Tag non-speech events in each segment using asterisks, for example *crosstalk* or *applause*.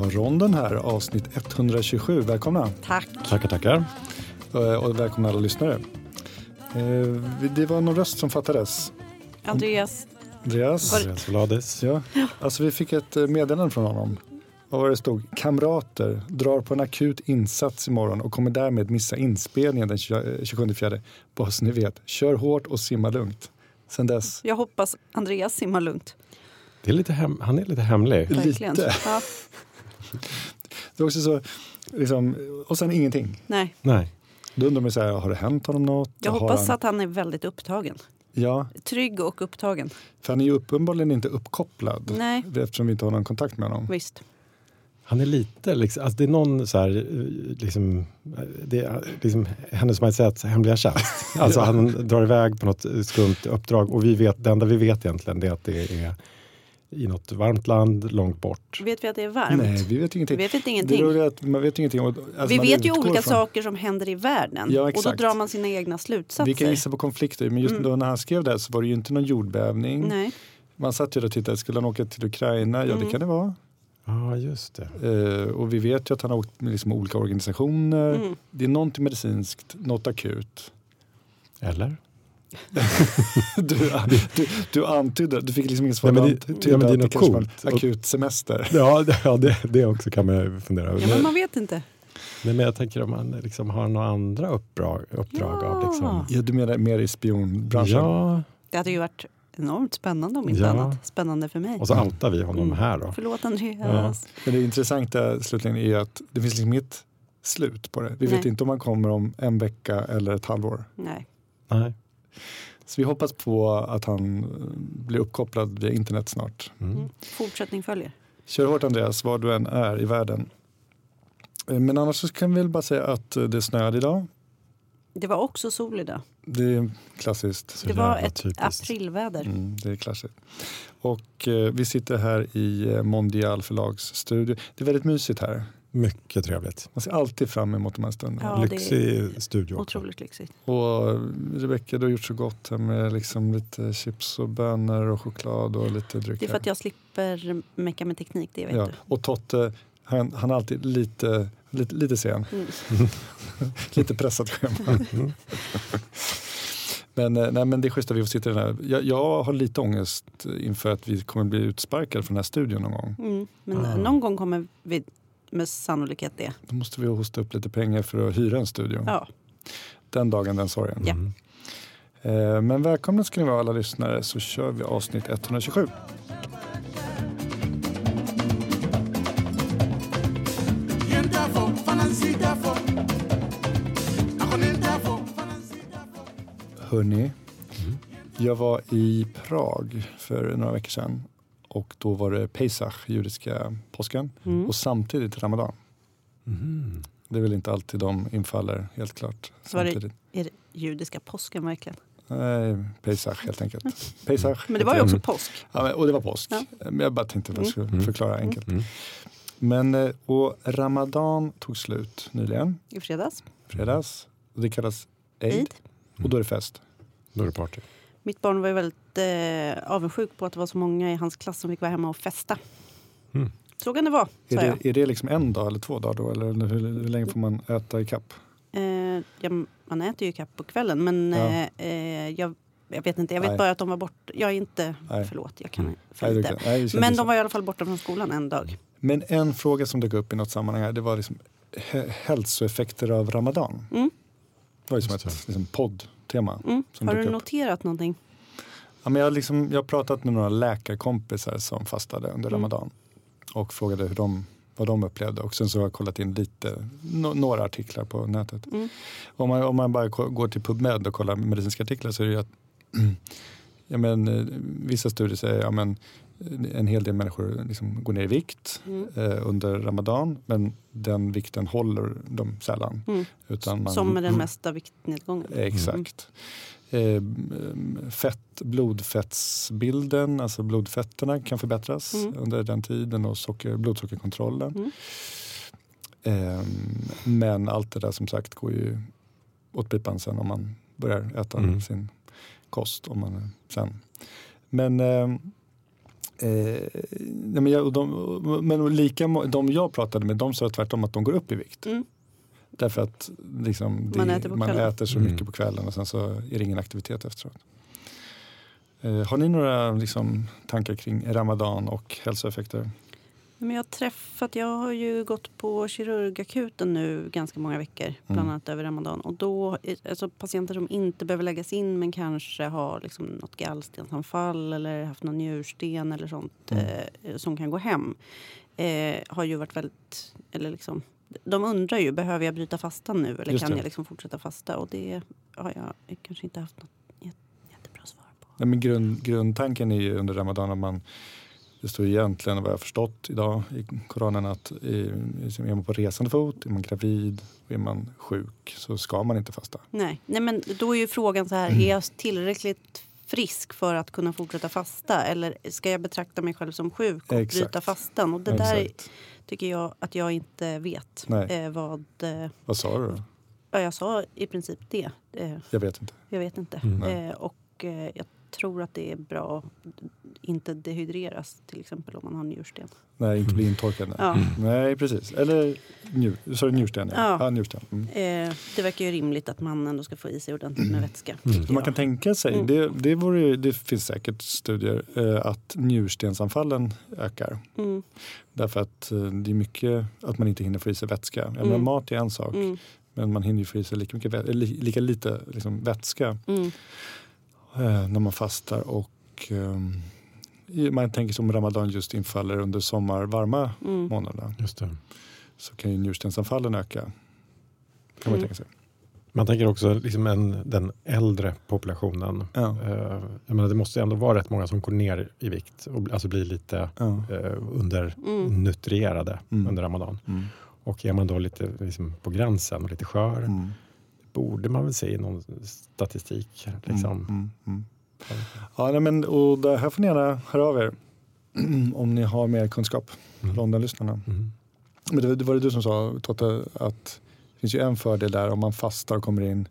har ronden här, avsnitt 127. Välkomna! Tack! Tackar, tackar. Eh, Och välkomna alla lyssnare. Eh, Det var någon röst som fattades. Andreas, Andreas? Andreas Vladis. Ja, alltså vi fick ett eh, meddelande från honom. Vad var det stod? Kamrater drar på en akut insats imorgon och kommer därmed missa inspelningen den 20 27 fjärde. Bara så ni vet, kör hårt och simma lugnt. Sen dess, jag hoppas Andreas simmar lugnt. Det är lite hem, han är lite hemlig. Verkligen. Lite. Ja, det är också så, liksom, och sen ingenting. nej. Nej. Då undrar man så här, har det hänt honom något? Jag Har hoppas han, att han är väldigt upptagen. Ja, Trygg och upptagen. för han är ju uppenbarligen inte uppkopplad. Nej, Eftersom vi inte har någon kontakt med honom. visst. Han är lite, liksom, alltså det är någon så här, eh, liksom, det är liksom hennes majestäts hemliga tjänst. *laughs* Alltså han drar iväg på något skumt uppdrag och vi vet, det enda vi vet egentligen det är att det är i något varmt land långt bort. Vet vi att det är varmt? Nej, vi vet vi ingenting. vet inte Det ingenting. är att man vet ingenting. Alltså vi man vet ju olika från- saker som händer i världen. Ja, och då drar man sina egna slutsatser. Vi kan gissa på konflikter, men just Mm. då när han skrev det här så var det ju inte någon jordbävning. Nej. Man satt ju där och tittade, skulle han åka till Ukraina? Ja, det Mm. kan det vara. Ja, just det. Eh, och vi vet ju att han har åkt med liksom olika organisationer. Mm. Det är någonting medicinskt, något akut. Eller? *laughs* Du, du, du antydde, du fick liksom inget svar. Nej, men du det- antydde ja, men det är något coolt. en akut semester. Ja, det, ja det, det också kan man fundera över. Ja, men man vet inte. nej, men jag tänker om man liksom har några andra uppdrag, uppdrag av Ja. liksom, Ja, du menar mer i spionbranschen? Ja, Det hade ju varit enormt spännande om inte Ja. annat. Spännande för mig. och så outar vi honom Mm. här då. Förlåt Andreas. Men det intressanta slutligen är att det finns liksom inget slut på det. Vi vet Nej. inte om han kommer om en vecka eller ett halvår. Nej. Nej. Så vi hoppas på att han eh, blir uppkopplad via internet snart. Mm. Mm. Fortsättning följer. Kör hårt Andreas, var du än är i världen. Eh, Men annars så kan vi väl bara säga att eh, det snöade idag. Det var också sol idag. Det är klassiskt. Så det var ett typiskt. aprilväder. Mm, det är klassiskt. Och eh, vi sitter här i Mondial förlagsstudio. Det är väldigt mysigt här. Mycket trevligt. Man ser alltid fram emot de här stunderna. Ja, Lyxig studio. Otroligt lyxigt. Och Rebecka, du har gjort så gott här med liksom lite chips och bönor och choklad och lite drycker. Det är för att jag slipper mecka med teknik, det vet ja. du. Och Totte, han, han är alltid lite, lite, lite sen. Mm. *laughs* lite pressat schema. Mm. Men, eh, nej, men det är schysst att vi får sitta i den här. Jag, jag har lite ångest inför att vi kommer bli utsparkade från den här studion någon gång. Mm. Men Ah. någon gång kommer vi med sannolikhet det. Då måste vi hosta upp lite pengar för att hyra en studio. Ja. Den dagen, den sorgen. Ja. Mm. Eh, Men välkomna ska ni vara alla lyssnare så kör vi avsnitt 127. Hörni, jag var i Prag för några veckor sedan och då var det Pesach, judiska påsken Mm. och samtidigt Ramadan. Mm. Det är väl inte alltid de infaller helt klart Var det- samtidigt. Är det judiska påsken verkligen? Nej, Pesach helt enkelt. *laughs* Pesach. Men det var ju också påsk. Ja, och det var påsk. Ja. Men jag bara tänkte att jag skulle Mm. förklara enkelt. Mm. Men, eh, och Ramadan tog slut nyligen, I fredags. fredags. Och det kallas Eid. Eid. Och då är det fest. Då är det party. Mitt barn var ju väldigt eh, avundsjuk på att det var så många i hans klass som fick vara hemma och festa. Mm. Så kan det vara, Är sa jag. det, är det liksom en dag eller två dagar då? Eller hur, hur länge får man äta i kapp? Eh, ja, man äter ju kapp på kvällen men Ja. eh, eh, jag, jag vet inte. Jag vet Nej. bara att de var borta. Jag är inte... Nej. Förlåt, jag kan Mm. för Nej, det lite. nej, det Men så. de var i alla fall borta från skolan en dag. Men en fråga som dök upp i något sammanhang här, det var liksom hälsoeffekter av Ramadan. Mm. Det var ju som Just ett liksom, poddtema. Mm. Har du upp. noterat någonting? Ja, men jag, har liksom, jag har pratat med några läkarkompisar som fastade under Mm. Ramadan och frågade hur de, vad de upplevde. Och sen så har jag kollat in lite, no, några artiklar på nätet. Mm. Om, man, om man bara går till PubMed och kollar medicinska artiklar så är det ju att *clears throat* ja, men, eh, vissa studier säger att ja, en hel del människor liksom går ner i vikt Mm. eh, under Ramadan men den vikten håller de sällan. Mm. Utan man, Som med den mesta viktnedgången. Exakt. Eh, fett, blodfettsbilden, alltså blodfetterna kan förbättras Mm. under den tiden och socker, blodsockerkontrollen. Mm. Eh, men allt det där som sagt går ju åt pipan sen om man börjar äta Mm. sin kost. Om man sen. Men eh, Eh, nej men, jag, de, men lika, de jag pratade med de sa tvärtom att de går upp i vikt. Mm. Därför att liksom, det, Man äter man äter så Mm. mycket på kvällen och sen så är det ingen aktivitet efteråt. Eh, har ni några liksom, tankar kring Ramadan och hälsoeffekter? Men jag har träffat, jag har ju gått på kirurgakuten nu ganska många veckor, bland Mm. annat över Ramadan. Och då, alltså patienter som inte behöver läggas in men kanske har liksom något gallstensanfall eller haft någon njursten eller sånt Mm. eh, som kan gå hem. Eh, har ju varit väldigt, eller liksom, de undrar ju, behöver jag bryta fastan nu eller kan jag liksom fortsätta fasta? Och det har jag kanske inte haft något jät- jättebra svar på. Nej, men grund, grundtanken är ju under Ramadan att man det står egentligen vad jag har förstått idag i coronan att är man på resande fot, är man gravid, är man sjuk så ska man inte fasta. Nej. Nej, men då är ju frågan så här, Mm. är jag tillräckligt frisk för att kunna fortsätta fasta? Eller ska jag betrakta mig själv som sjuk och Exakt. bryta fastan? Och det där Exakt. tycker jag att jag inte vet eh, vad... Eh, Vad sa du då? ja, jag sa i princip det. Eh, Jag vet inte. jag vet inte. Mm. Eh, och eh, jag tror att det är bra att inte dehydreras till exempel om man har njursten. Nej, inte bli intorkad. Nej, Ja. nej precis. Eller njur, du njursten? Ja. ja njursten. Mm. Eh, det verkar ju rimligt att man ändå ska få i sig ordentligt med vätska. Mm. tycker Så man kan tänka sig, Mm. det, det, vore, det finns säkert studier, eh, att njurstensanfallen ökar. Mm, Därför att eh, det är mycket att man inte hinner få i sig vätska. Jag menar, Mm. mat är en sak, mm, men man hinner ju få i sig lika, mycket, lika lite liksom, vätska mm, när man fastar. Och, ehm, man tänker som Ramadan just infaller under sommar, varma mm. månaderna. Just det. Så kan ju njurstensanfallen öka. Kan man Mm. tänka sig. Man tänker också liksom en, den äldre populationen. Ja. Eh, jag menar, det måste ändå vara rätt många som går ner i vikt och alltså blir lite Ja. eh, undernutrierade Mm. under Ramadan. Mm. Och är man då lite liksom, på gränsen och lite skör Mm. Borde man väl se i någon statistik. Liksom. Mm, mm, mm. Ja, nej, men, och det här får ni gärna höra av er *clears throat* om ni har mer kunskap, Mm. Londonlyssnarna. Mm. Men det, det var det du som sa, Totte, att det finns ju en fördel där om man fastar och kommer in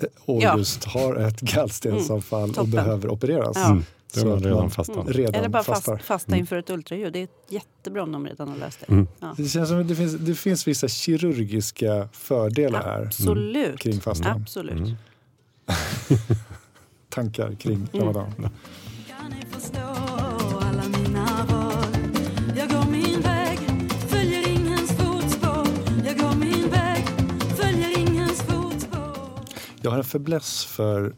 eh, och Ja. just har ett gallstensanfall och behöver opereras. Ja. Mm. Då är Så man redan man-. Mm. Redan Eller bara fast, fastar. fasta Mm. inför ett ultraljud. Det är jättebra om de redan har löst det. Mm. Ja. Det känns som att det finns, det finns vissa kirurgiska fördelar här Absolut. kring fastan. Absolut. Mm. *laughs* Tankar kring Mm. Ramadan. Kan ni förstå alla mina val? Jag går min väg, följer ingens fotspår. Jag går min väg, följer ingens fotspår. Jag har en fäbless för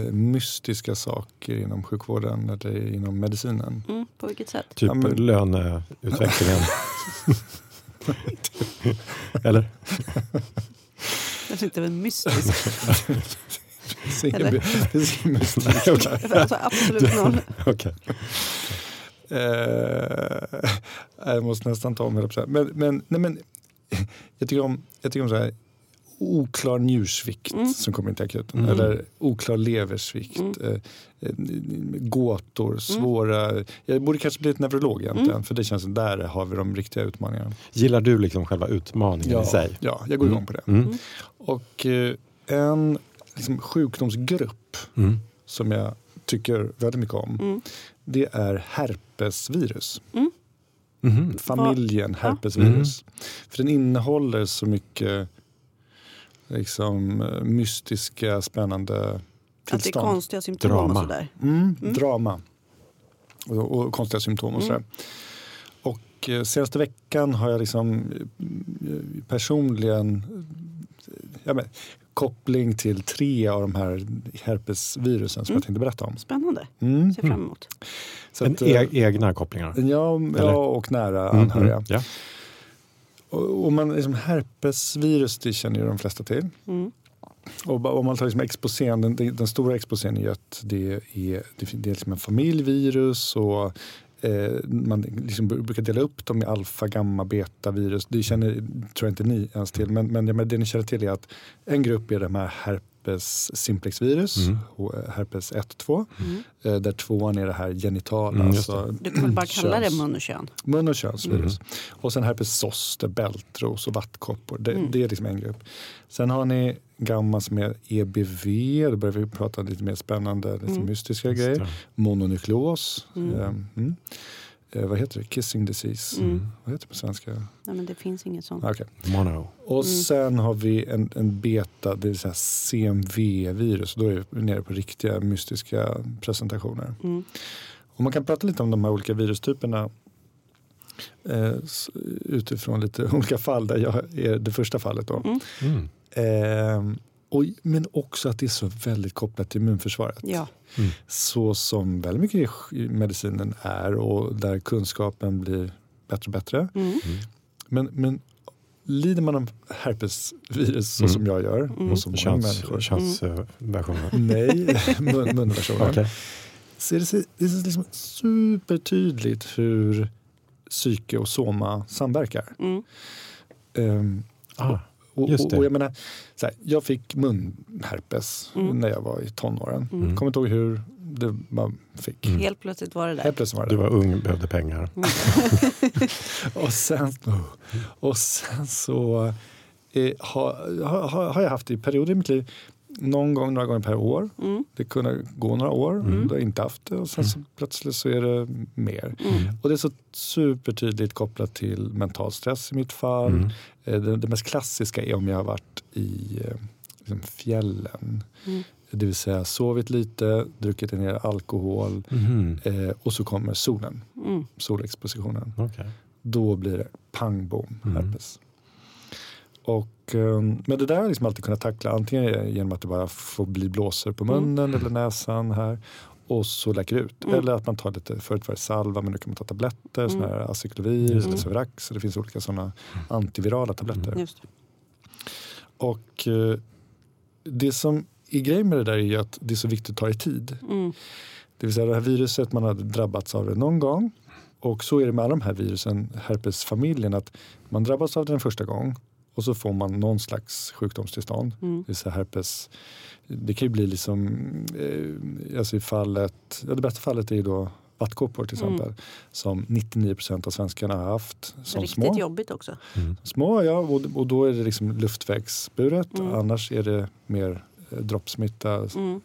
mystiska saker inom sjukvården eller inom medicinen. Mm, på vilket sätt? Typ Ja, men- löneutvecklingen. *laughs* Eller? Det är inte väl mystiskt. Det finns ingen, mystik. alltså, absolut noll. Okej. Eh, *laughs* jag måste nästan ta om hela. Men, men, nej, men jag tycker om, jag tycker om så här, oklar njursvikt Mm. som kommer in till akuten. Mm. Eller oklar leversvikt. Mm. Eh, eh, gåtor, svåra. Jag borde kanske bli ett neurolog egentligen. Mm. För det känns som där har vi de riktiga utmaningarna. Gillar du liksom själva utmaningen i sig? ja, jag går igång på det. Mm. Och eh, en liksom, sjukdomsgrupp Mm. som jag tycker väldigt mycket om. Mm. Det är herpesvirus. Mhm. familjen Ja. herpesvirus. För den innehåller så mycket liksom, eh, mystiska, spännande Att det är tillstånd. konstiga symptom Drama. och sådär. Mm, Mm. Drama och, och konstiga symptom och Mm. sådär. Och eh, senaste veckan har jag liksom eh, personligen ja, men, koppling till tre av de här herpesvirusen som Mm. jag tänkte berätta om. Spännande. Mm. Ser fram emot. Så En att, e egna kopplingar? ja, Eller? ja, och nära Mm, anhöriga. mm. Ja. Och, och man, liksom, herpesvirus det känner ju de flesta till. Mm. Och om man tar liksom exposén, den, den, stora exposén är ju att det är, det, är liksom en familjvirus och eh, man liksom br- brukar dela upp dem i alfa, gamma, beta virus. Det känner, tror jag inte ni ens till, men, men, men det ni känner till är att en grupp är de här herp, herpes simplexvirus, Mm. H- herpes 1-2. Mm. Eh, där tvåan är det här genitala, Mm, alltså Du kan väl bara kalla det mun och kön? mun och könsvirus. Mm. Och sen herpes zoster, bältros och vattkoppor. Det, Mm. det är liksom en grupp. Sen har ni gamma som är EBV, då börjar vi prata lite mer spännande, lite Mm. mystiska Just grejer. det. Mononukleos. Mm. Eh, mm. Vad heter det? Kissing disease. Mm. Vad heter det på svenska? Nej, men det finns inget sånt. Okej. Mono. Och Mm. sen har vi en, en beta, det vill säga CMV-virus. Då är vi nere på riktiga mystiska presentationer. Mm. Och man kan prata lite om de här olika virustyperna eh, utifrån lite *laughs* olika fall där jag är det första fallet. Då. Mm. Mm. Eh, och, men också att det är så väldigt kopplat till immunförsvaret. Ja. Så som väldigt mycket i medicinen är och där kunskapen blir bättre och bättre. Mm. Men, men lider man av herpesvirus så Mm. som jag gör Mm. och som många Köns, människor. könsversionen. *laughs* Nej, mun, munversionen. Okej. Så är det, det är liksom supertydligt hur psyke och soma samverkar. Mm. Ehm, Ah, och, Just och, det. och jag, menar, så här, jag fick munherpes Mm. när jag var i tonåren. Mm. Kommer inte ihåg hur det man fick. Mm. Helt plötsligt var det där. Helt plötsligt var det du det. var ung, behövde pengar. *laughs* *laughs* Och sen, och sen så eh, har, har, har jag haft i perioder i mitt liv någon gång, några gånger per år. Mm. Det kunde gå några år Mm. då jag inte haft det och sen så plötsligt så är det mer. Mm. Och det är så supertydligt kopplat till mental stress i mitt fall. Mm. Eh, Det, det mest klassiska är om jag har varit i eh, liksom fjällen. Mm. Det vill säga sovit lite, druckit en del alkohol Mhm. eh, och så kommer solen, Mm. solexpositionen. Okej. Då blir det pang bom, Mm. herpes. Och, eh, men det där har jag liksom alltid kunnat tackla antingen genom att det bara får bli blåsor på munnen eller näsan här och så läker det ut. Mm. Eller att man tar lite, förut var det salva men nu kan man ta tabletter, Mm. här acyklovir, Just eller det. Severax. Så det finns olika sådana antivirala tabletter. Just det. Och eh, det som är grejen med det där är ju att det är så viktigt att ta i tid. Mm. Det vill säga det här viruset, man har drabbats av det någon gång. Och så är det med alla de här virusen, herpesfamiljen, att man drabbas av det en första gång och så får man någon slags sjukdomstillstånd. Mm. Det herpes. Det kan ju bli liksom, eh, alltså i fallet, ja det bästa fallet är ju då vattkoppor till Mm. exempel. Som 99 procent av svenskarna har haft som Riktigt små. jobbigt också. Mm. Små ja, och, och då är det liksom luftvägsburet. Mm. Annars är det mer eh, droppsmitta. Mm.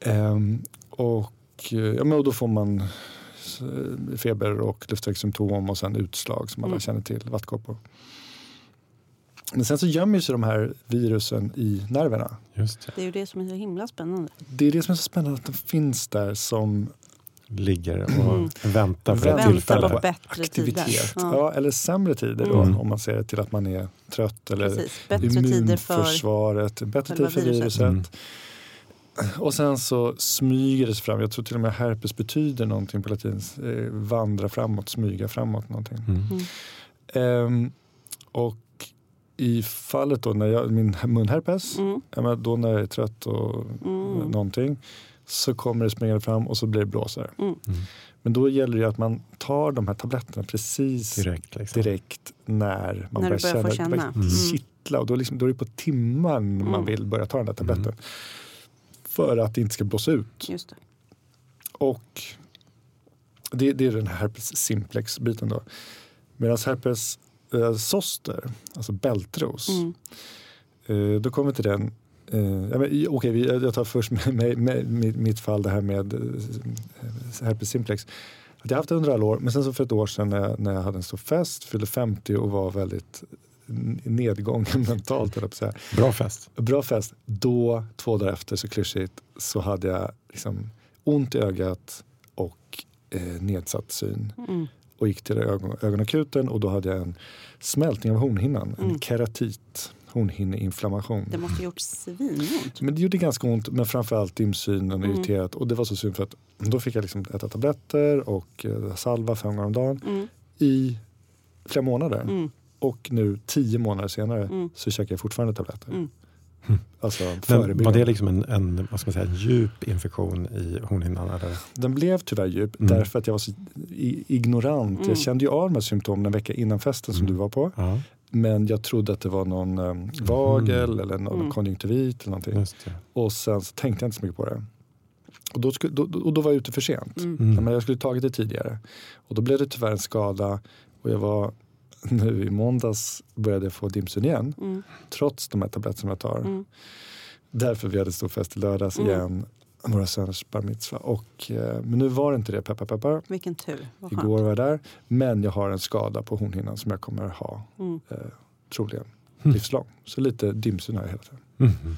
Ehm, och, eh, ja, men och då får man eh, feber och luftvägssymptom och sen utslag som alla Mm. känner till, vattkoppor. Men sen så gömmer sig de här virusen i nerverna. Just det. Det är ju det som är så himla spännande. Det är det som är så spännande att de finns där som Ligger och Mm. väntar för ett tillfälle. på bättre aktivitet. tider. Ja. eller sämre tider då Mm. om man ser det till att man är trött eller Precis. Bättre tider för... immunförsvaret, bättre själva tid för viruset. Mm. Och sen så smyger det sig fram. Jag tror till och med herpes betyder någonting på latin. Eh, vandra framåt, smyga framåt någonting. Mm. Mm. Ehm, och i fallet då när jag, min munherpes, Mm. ja, då när jag är trött och Mm. någonting så kommer det smygande fram och så blir det blåsor. Mm. Mm. Men då gäller det att man tar de här tabletterna precis Direkt. Liksom. direkt när man När börjar börjar känna, det börjar känna. Mm. kittla. Och då, liksom, då är det på timman man Mm. vill börja ta den där tabletten. Mm. För att det inte ska blåsa ut. Just det. Och det, det är den här herpes simplex-biten då. Medan herpes eh, zoster, alltså bältros, Mm. eh, då kommer vi till den. Eh, ja, men, vi- jag tar först med, med, med, med mitt fall det här med eh, herpes simplex. Att jag har haft det under alla år, men sen så för ett år sedan när jag, när jag hade en stor fest, fyllde 50 och var väldigt nedgången *laughs* mentalt, på att säga. Bra fest. Bra fest. Då, två dagar efter, så klyschigt, så hade jag liksom ont i ögat och eh, nedsatt syn. Mm. Och gick till ögon, ögonakuten och då hade jag en smältning av hornhinnan. En Mm. keratit, hornhinneinflammation. Det måste ha gjort svinont. Men det gjorde ganska ont, men framförallt dimsynen och Mm. irriterat. Och det var så synd för att då fick jag liksom äta tabletter och eh, salva fem gånger om dagen Mm. i flera månader. Mm. Och nu tio månader senare Mm. så käkar jag fortfarande tabletter. *laughs* Alltså Men var det liksom en, en, vad ska man säga, en djup infektion i hornhinnan? Eller? Den blev tyvärr djup Mm. därför att jag var så ignorant. Mm. Jag kände ju av de här symptomen en vecka innan festen som Mm. du var på. Ja. Men jag trodde att det var någon um, vagel Mm. eller någon Mm. konjunktivit eller någonting. Just det. Och sen så tänkte jag inte så mycket på det. Och då, skulle, då, och då var jag ute för sent. Mm. Men jag skulle tagit det tidigare. Och då blev det tyvärr en skada. Och jag var *laughs* nu i måndags började jag få dimsun igen. Mm. Trots de här tabletterna som jag tar. Mm. Därför vi hade stor fest i lördags Mm. igen. Våra söners bar mitzva. Och, eh, men nu var det inte det, peppar peppar. Vilken tur. Vad skönt. Igår var jag där. Men jag har en skada på hornhinnan som jag kommer ha Mm. eh, troligen Mm. livslång. Så lite dimsun har jag hela tiden. Mm.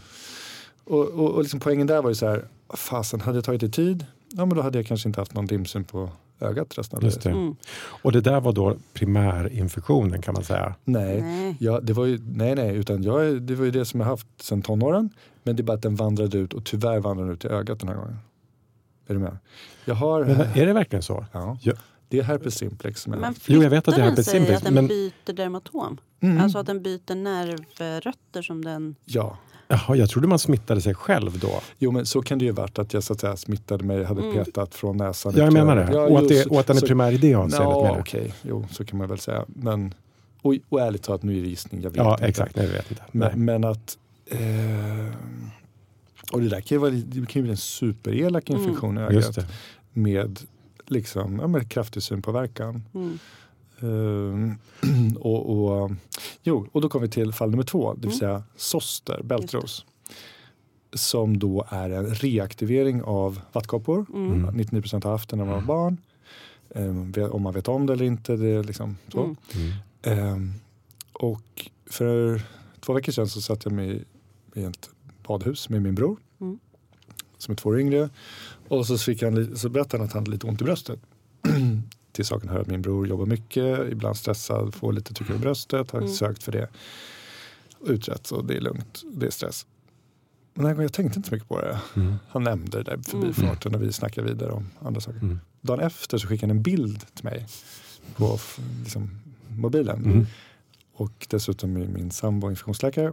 Och, och, och liksom poängen där var ju så här, fasen hade jag tagit det tid, ja men då hade jag kanske inte haft någon dimsun på ögat resten av livet. Mm. Och det där var då primärinfektionen kan man säga. Nej, Nej. ja, det var ju, nej, nej, utan jag, det var ju det som jag haft sedan tonåren. Men det är bara att den vandrade ut och tyvärr vandrade den ut i ögat den här gången. Är du med? Jag har, Men är det verkligen så? ja, Ja. det är herpes simplex har Men. Jo, jag vet att det är herpes simplex, att den men- byter dermatom? Mm. Alltså att den byter nervrötter som den... Ja, Jaha, jag trodde man smittade sig själv då. jo men så kan det ju varit att jag så att säga smittade mig, hade Mm. petat från näsan. Ja, jag menar det. Ja, och, att det så- och att den är så- primär i det avseendet. Ja, okej, jo så kan man väl säga. Men, och, och ärligt talat, nu är det gissning, jag vet Ja, inte. exakt. Nej, vi vet inte. Men, men att... Eh, och det där kan ju, vara, det kan ju bli en superelak Mm. infektion i Just ögat det. med, liksom, ja, med kraftig synpåverkan. Mm. Eh, *clears throat* och, och, jo, och då kommer vi till fall nummer två, det vill Mm. säga zoster, bältros. Som då är en reaktivering av vattkoppor. Mm. Mm. 99 procent har haft det när man var barn. Eh, om man vet om det eller inte, det är liksom så. Mm. Mm. Ehm, och för två veckor sedan så satt jag mig i ett badhus med min bror Mm. som är två år yngre. Och så, fick han, så berättade han att han hade lite ont i bröstet. *clears throat* Till saken hör att min bror jobbar mycket, ibland stressad, får lite tryck över bröstet, har Mm. sökt för det. Utrett och det är lugnt, det är stress. Men den här gången jag tänkte inte så mycket på det. Mm. Han nämnde det där i förbifarten och vi snackade vidare om andra saker. Mm. Dagen efter så skickade han en bild till mig på liksom, mobilen. Mm. Och dessutom är min sambo infektionsläkare.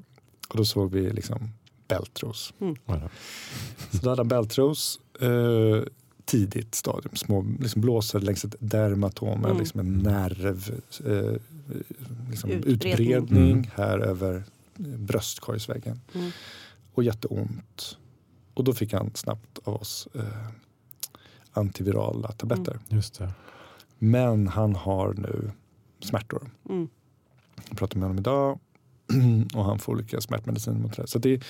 Och då såg vi liksom bältros. Voilà. Så då hade han bältros eh, tidigt stadium. Små liksom blåsor längs ett dermatom, Mm. liksom en nerv, eh, liksom Utbredning. utbredning Mm. här över eh, bröstkorgsväggen. Mm. Och jätteont. Och då fick han snabbt av oss eh, antivirala tabletter. Mm. Just det. Men han har nu smärtor. Mm. Jag pratade med honom idag *clears throat* och han får olika smärtmediciner mot det. Så det,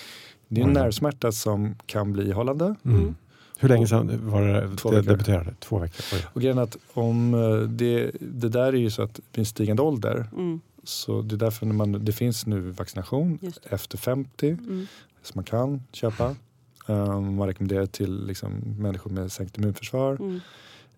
det är en Oj. nervsmärta som kan bli ihållande. Mm. Hur länge sedan var det Två det veckor. debuterade? Två veckor. Oj. Och grejen att om eh, det, det där är ju så att vid stigande ålder Mm. så det är därför när man, det finns nu vaccination efter 50 Mm. som man kan köpa. Um, man rekommenderar till liksom, människor med sänkt immunförsvar. Mm.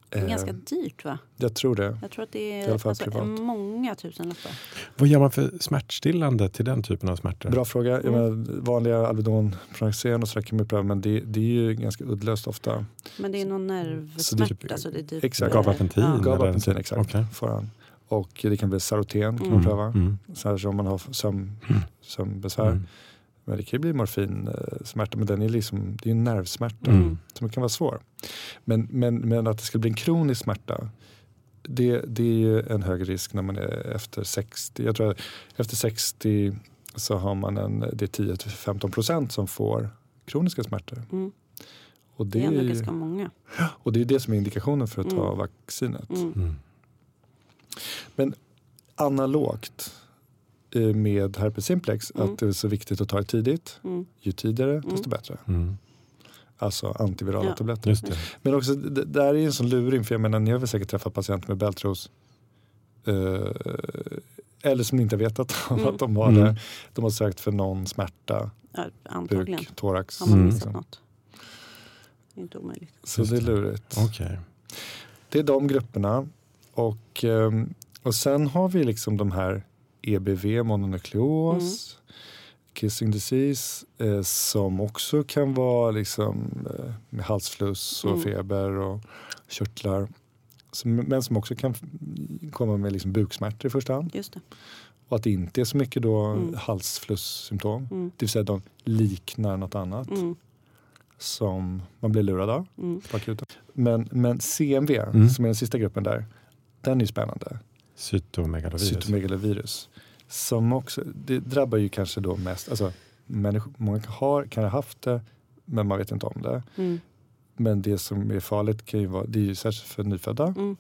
Det är Eh, ganska dyrt va? Jag tror det. Jag tror att det är alltså, många tusenlappar. Vad gör man för smärtstillande till den typen av smärtor? Bra fråga. Jag Mm. menar, vanliga Alvedon, Pronaxen och så där kan man pröva men det, det är ju ganska uddlöst ofta. Men det är någon nervsmärta. Så det är typ, Exakt. eh, Gabapentin? Ja. Gabapentin, en- exakt. Okej. Får han. Och det kan bli Saroten kan man Mm. pröva. Mm. Så här som man har sömn, Mm. sömnbesvär. Mm. Men det kan ju bli morfinsmärta men den är liksom, det är en nervsmärta Mm. som kan vara svår. Men, men, men att det ska bli en kronisk smärta det, det är ju en hög risk när man är efter 60. Jag tror att efter 60 så har man en, det är 10-15 procent som får kroniska smärtor. Mm. Och Det det, är ändå är, ganska många. och det är det som är indikationen för att ta Mm. vaccinet. Mm. Mm. Analogt eh, med herpes simplex Mm. att det är så viktigt att ta det tidigt. Mm. Ju tidigare Mm. desto bättre. Mm. Alltså antivirala Ja. tabletter. Just det. Men också, det där är ju en sån luring för jag menar ni har väl säkert träffat patienter med bältros eh, eller som inte vet *laughs* att, Mm. att de har Mm. det. De har sökt för någon smärta, Ja, antagligen. buk, thorax. Har man Mm. missat liksom. något? Det är inte omöjligt. Så Just det är det. lurigt. Okej. Det är de grupperna. Och, ehm, och sen har vi liksom de här EBV, mononukleos, kissing disease eh, som också kan vara liksom, eh, med halsfluss och Mm. feber och körtlar. Som, men som också kan komma med liksom buksmärtor i första hand. Just det. Och att det inte är så mycket då Mm. halsflusssymptom. Mm. Det vill säga de liknar något annat Mm. som man blir lurad av Mm. på akuten. Men, men CMV, Mm. som är den sista gruppen där, den är spännande. Cytomegalovirus. Cytomegalovirus. Som också, det drabbar ju kanske då mest, alltså människor, många har, kan ha haft det men man vet inte om det. Mm. Men det som är farligt kan ju vara, det är ju särskilt för nyfödda, Mm,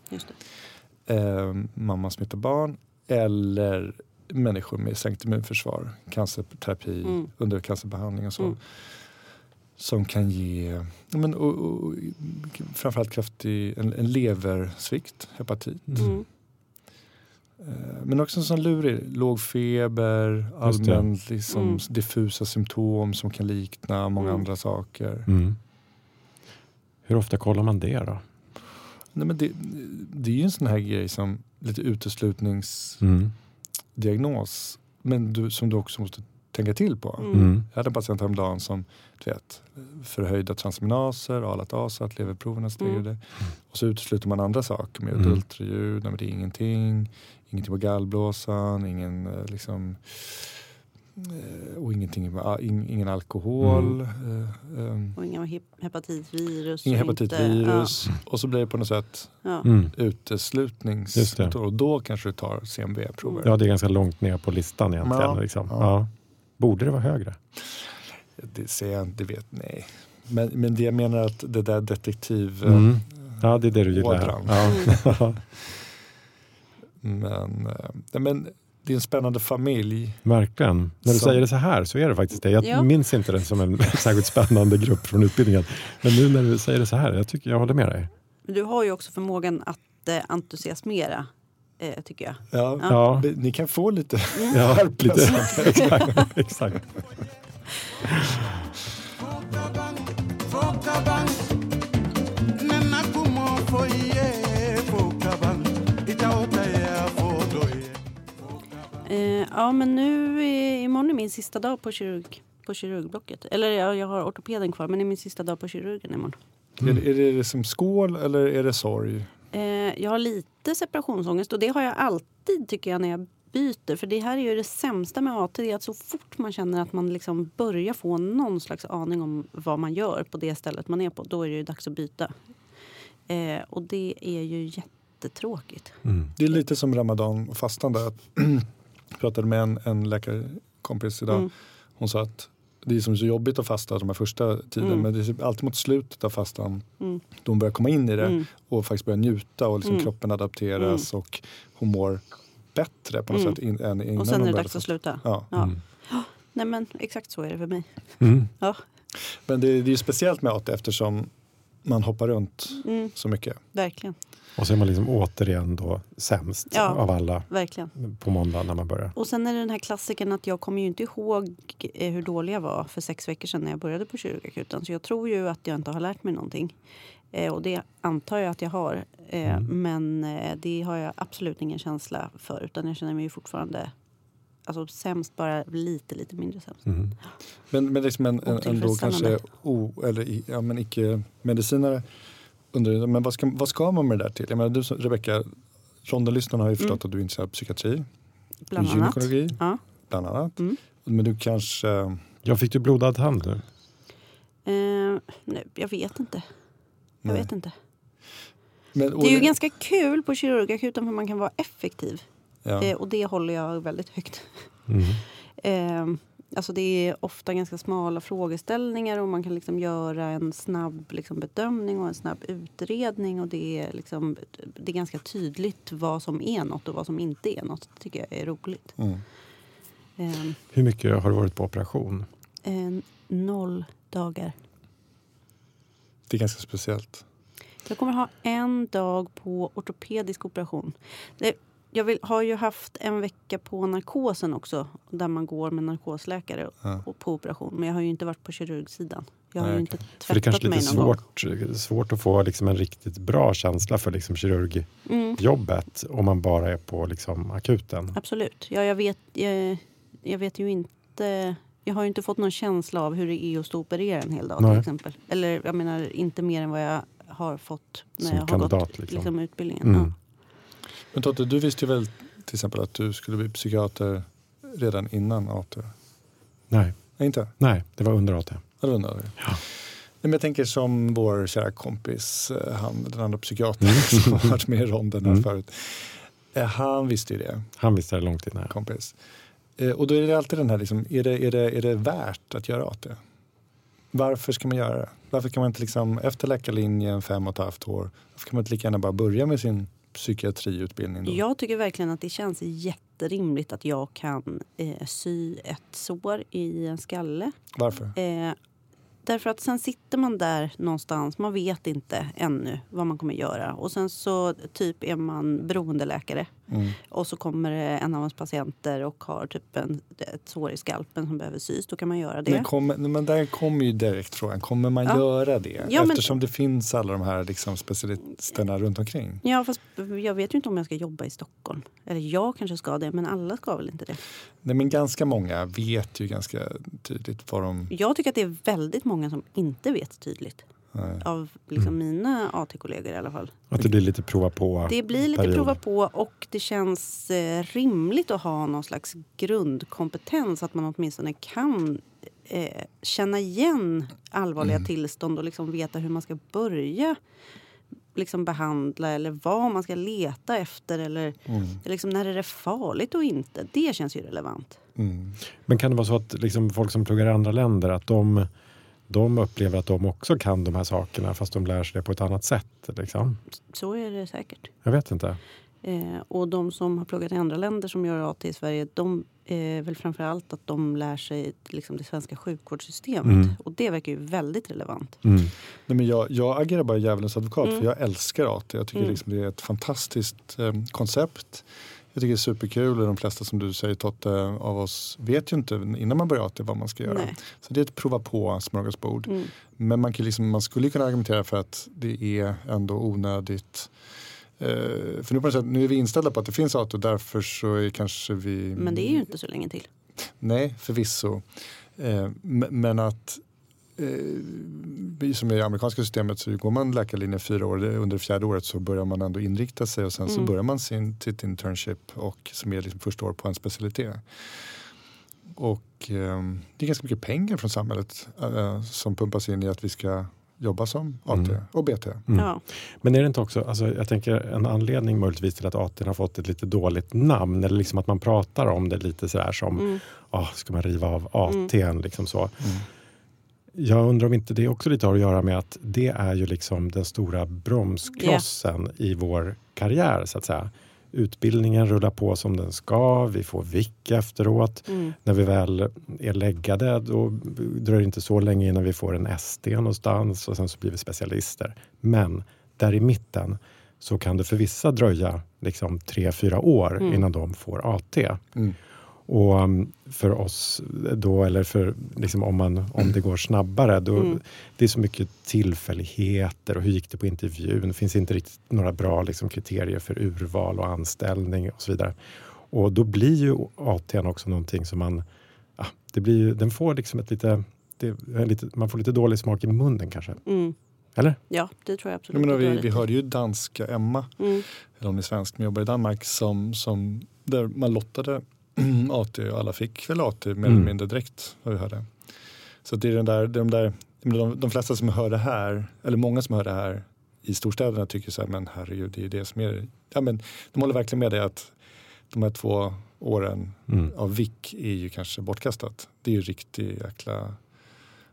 eh, mamma smittar barn eller människor med sänkt immunförsvar, cancerterapi, Mm. under cancerbehandling och så. Mm. Som kan ge men, och, och, framförallt kraftig en, en leversvikt, hepatit. Mm. Eh, Men också en sån lurig, låg feber, allmänt liksom, Mm. diffusa symptom som kan likna många Mm. andra saker. Mm. Hur ofta kollar man det då? Nej, men det, det är ju en sån här grej som lite uteslutningsdiagnos Mm. men du, som du också måste tänka till på. Mm. Mm. Jag hade en patient häromdagen som du vet, förhöjda transaminaser, alat asat, leverproverna stegrade. Och så utesluter man andra saker med Mm. ultraljud, nej, men det är ingenting. Ingenting på gallblåsan, ingen eh, liksom eh, och ingenting, med- ah, in, ingen alkohol. eh, ehm, Och inga hep- hepatitvirus. Ingen och inte- hepatitvirus. Och så blir det på något sätt Ja. Ja. Mm. uteslutnings... Just det. Och då kanske du tar CMV-prover. Ja, det är ganska långt ner på listan egentligen. Ja. Liksom. Ja. Borde det vara högre? Det ser jag inte, vet nej. Men, men det jag menar att det där detektiv... Mm. Ja, det är det du gillar. Ja. *laughs* Men, eh, men det är en spännande familj. Verkligen. När du Så- säger det så här så är det faktiskt det. Jag Ja. minns inte den som en *laughs* särskilt spännande grupp från utbildningen. Men nu när du säger det så här, jag tycker jag håller med dig. Men Du har ju också förmågan att eh, entusiasmera, eh, tycker jag. Ja, Ja, det- Ni kan få lite ja *laughs* skärp. *laughs* lite. *laughs* exakt. exakt. Eh, ja, men nu är, imorgon är min sista dag på, kirurg, på kirurgblocket. Eller ja, jag har ortopeden kvar, men det är min sista dag på kirurgen imorgon. Är, det- är det liksom skål eller är det sorg? Eh, jag har lite separationsångest och det har jag alltid tycker jag när jag byter. För det här är ju det sämsta med AT, det är att så fort man känner att man liksom börjar få någon slags aning om vad man gör på det stället man är på, då är det ju dags att byta. Eh, och det är ju jättetråkigt. Mm. Det är lite som ramadan och fastande. Jag *clears throat* pratade med en, en läkarkompis idag. Mm. Hon sa att det är som så jobbigt att fasta de här första tiden Mm. men det är alltid mot slutet av fastan Mm. då hon börjar komma in i det Mm. och faktiskt börjar njuta och liksom Mm. kroppen adapteras och hon mår bättre på något Mm. sätt in, än innan Och sen är det dags att sluta. Ja. Ja. Mm. Nej men exakt så är det för mig. Mm. Ja. Men det, det är ju speciellt med AT eftersom man hoppar runt Mm, så mycket. verkligen. Och så är man liksom återigen då sämst Ja. av alla verkligen. på måndag när man börjar. Och sen är det den här klassiken att jag kommer ju inte ihåg eh, hur dålig jag var för sex veckor sedan när jag började på kirurgakuten. Så jag tror ju att jag inte har lärt mig någonting. Eh, och det antar jag att jag har. Eh, Mm. Men eh, det har jag absolut ingen känsla för. Utan jag känner mig ju fortfarande alltså, sämst, bara lite, lite mindre sämst. Mm. Men, men liksom en, en, en då kanske o, eller, ja, men icke-medicinare undrar men vad ska, vad ska man med det där till? Jag menar, du Rebecka, rondenlyssnarna har ju förstått att du är intresserad av psykiatri, Mm. Bland annat. gynekologi Ja. bland annat. Mm. Men du kanske, Jag fick du blodad hand nu? Eh, nej, jag vet inte. Jag Nej. vet inte. men, och, Det är ju ganska kul på kirurgakuten för man kan vara effektiv. ja. Eh, och det håller jag väldigt högt. Mm. *laughs* Eh, alltså det är ofta ganska smala frågeställningar och man kan liksom göra en snabb liksom bedömning och en snabb utredning. Och det är, liksom, det är ganska tydligt vad som är något och vad som inte är något. Det tycker jag är roligt. Mm. Eh, Hur mycket har du varit på operation? eh, noll dagar. Det är ganska speciellt. Jag kommer ha en dag på ortopedisk operation. Det, jag vill, har ju haft en vecka på narkosen också. Där man går med narkosläkare Ja. och på operation. Men jag har ju inte varit på kirurgsidan. Jag har Nej, ju inte För det är tvättat mig lite gång. svårt, svårt att få liksom en riktigt bra känsla för liksom kirurgjobbet Mm, om man bara är på liksom akuten. absolut. Ja, jag, vet, jag, jag vet ju inte... Jag har ju inte fått någon känsla av hur det är att stå och operera en hel dag Nej. till exempel. Eller jag menar inte mer än vad jag har fått när Som jag har kandidat, gått liksom. liksom, utbildningen. Mm. Ja. Men Totte, du visste ju väl till exempel att du skulle bli psykiater redan innan AT? Nej, Nej, inte? nej, det var under AT. Ja, det undrar jag. Ja. Nej, men jag tänker som vår kära kompis, eh, han, den andra psykiatern Mm. *laughs* som har varit med i ronden här Mm. förut. Eh, Han visste ju det, Han visste det långt innan. kompis. Eh, Och då är det alltid den här, liksom, är, det, är, det, är det värt att göra AT? Varför ska man göra det? Varför kan man inte liksom, efter läkarlinjen fem och ett halvt år, varför kan man inte lika gärna bara börja med sin psykiatriutbildning då? Jag tycker verkligen att det känns jätterimligt att jag kan eh, sy ett sår i en skalle. Varför? Eh, därför att sen sitter man där någonstans, man vet inte ännu vad man kommer göra. Och sen så typ är man beroendeläkare. Mm. Och så kommer en av ens patienter och har typ en, ett sår i skalpen som behöver sys. Då kan man göra det. Men, kommer, men där kommer ju direkt frågan, kommer man Ja. göra det? Ja, men- Eftersom det finns alla de här liksom specialisterna runt omkring. Ja, fast jag vet ju inte om jag ska jobba i Stockholm. Eller jag kanske ska det, men alla ska väl inte det. Nej, men ganska många vet ju ganska tydligt vad de... Jag tycker att det är väldigt många som inte vet tydligt. Nej. Av liksom mina AT-kollegor i alla fall. Att det blir lite prova på Det blir lite period. prova på och det känns eh, rimligt att ha någon slags grundkompetens. Att man åtminstone kan eh, känna igen allvarliga tillstånd och liksom veta hur man ska börja liksom behandla eller vad man ska leta efter eller liksom när är det farligt och inte. Det känns ju relevant. Mm. Men kan det vara så att liksom folk som pluggar i andra länder att de, de upplever att de också kan de här sakerna fast de lär sig det på ett annat sätt? Liksom? Så är det säkert. Jag vet inte. Eh, och de som har pluggat i andra länder som gör AT i Sverige, de är väl framför allt att de lär sig liksom, det svenska sjukvårdssystemet. Mm. Och det verkar ju väldigt relevant. Mm. Nej, men jag, jag agerar bara djävulens advokat Mm. för jag älskar AT. Jag tycker Mm. liksom det är ett fantastiskt eh, koncept. Jag tycker det är superkul och de flesta som du säger Totte av oss vet ju inte innan man börjar AT vad man ska göra. Nej. Så det är ett prova på smörgåsbord. Mm. Men man, kan liksom, man skulle kunna argumentera för att det är ändå onödigt. Eh, för nu, på något sätt, nu är vi inställda på att det finns AT och därför så är kanske vi... Men det är ju inte så länge till. Nej, förvisso. M- men att eh, vi som i amerikanska systemet så går man läkarlinjen fyra år, det- under det fjärde året så börjar man ändå inrikta sig och sen så Mm. börjar man sin, sitt internship och som är liksom första år på en specialitet. Och eh, det är ganska mycket pengar från samhället eh, som pumpas in i att vi ska jobba som AT Mm. och BT. Mm. Ja. Men är det inte också, alltså, jag tänker en anledning möjligtvis till att AT har fått ett lite dåligt namn eller liksom att man pratar om det lite sådär som, Mm. ah, ska man riva av AT? Liksom så. Mm. Jag undrar om inte det också lite har att göra med att det är ju liksom den stora bromsklossen i vår karriär så att säga. Utbildningen rullar på som den ska, vi får vick efteråt. Mm. När vi väl är läggade då dröjer det inte så länge innan vi får en ST någonstans och sen så blir vi specialister. Men där i mitten så kan det för vissa dröja liksom tre, fyra år Mm. innan de får AT. Mm. Och um, för oss då, eller för liksom om, man, om det går snabbare, då, Mm. det är så mycket tillfälligheter och hur gick det på intervjun? Det finns inte riktigt några bra liksom, kriterier för urval och anställning och så vidare. Och då blir ju AT också någonting som man, ja, det blir ju, den får liksom ett lite, det är lite, man får lite dålig smak i munnen kanske. Mm. Eller? Ja, det tror jag Jag absolut. menar, du har vi, vi hörde ju danska Emma Mm. eller hon är svensk men jobbar i Danmark, som, som, där man lottade *clears throat* AT och alla fick väl AT mer Mm. eller mindre direkt vad vi hörde. Så det är den där, de, där de, de flesta som hör det här, eller många som hör det här i storstäderna tycker så här, men herregud, det är ju det som är, ja men de håller verkligen med dig att de här två åren Mm. av vick är ju kanske bortkastat. Det är ju riktig jäkla,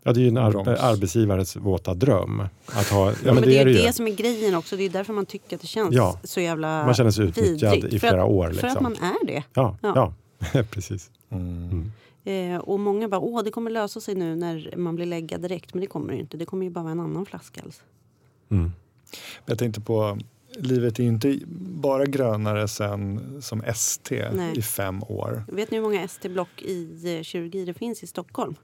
Ja, det är ju en arbe- arbetsgivares våta dröm. Att ha, ja, men det, är det ju ju. det som är grejen också. Det är därför man tycker att det känns Ja. så jävla Man känner sig utnyttjad vidrigt. i För flera att, år. För Liksom. att man är det. Ja, Ja. ja. *laughs* precis. mm. Mm. Eh, och många bara, åh det kommer lösa sig nu när man blir läggad direkt. Men det kommer det ju inte. Det kommer ju bara vara en annan flaskhals. Mm. Jag tänkte på, livet är ju inte bara grönare sen som ST Nej. i fem år. Vet ni hur många ST-block i eh, kirurgi det finns i Stockholm?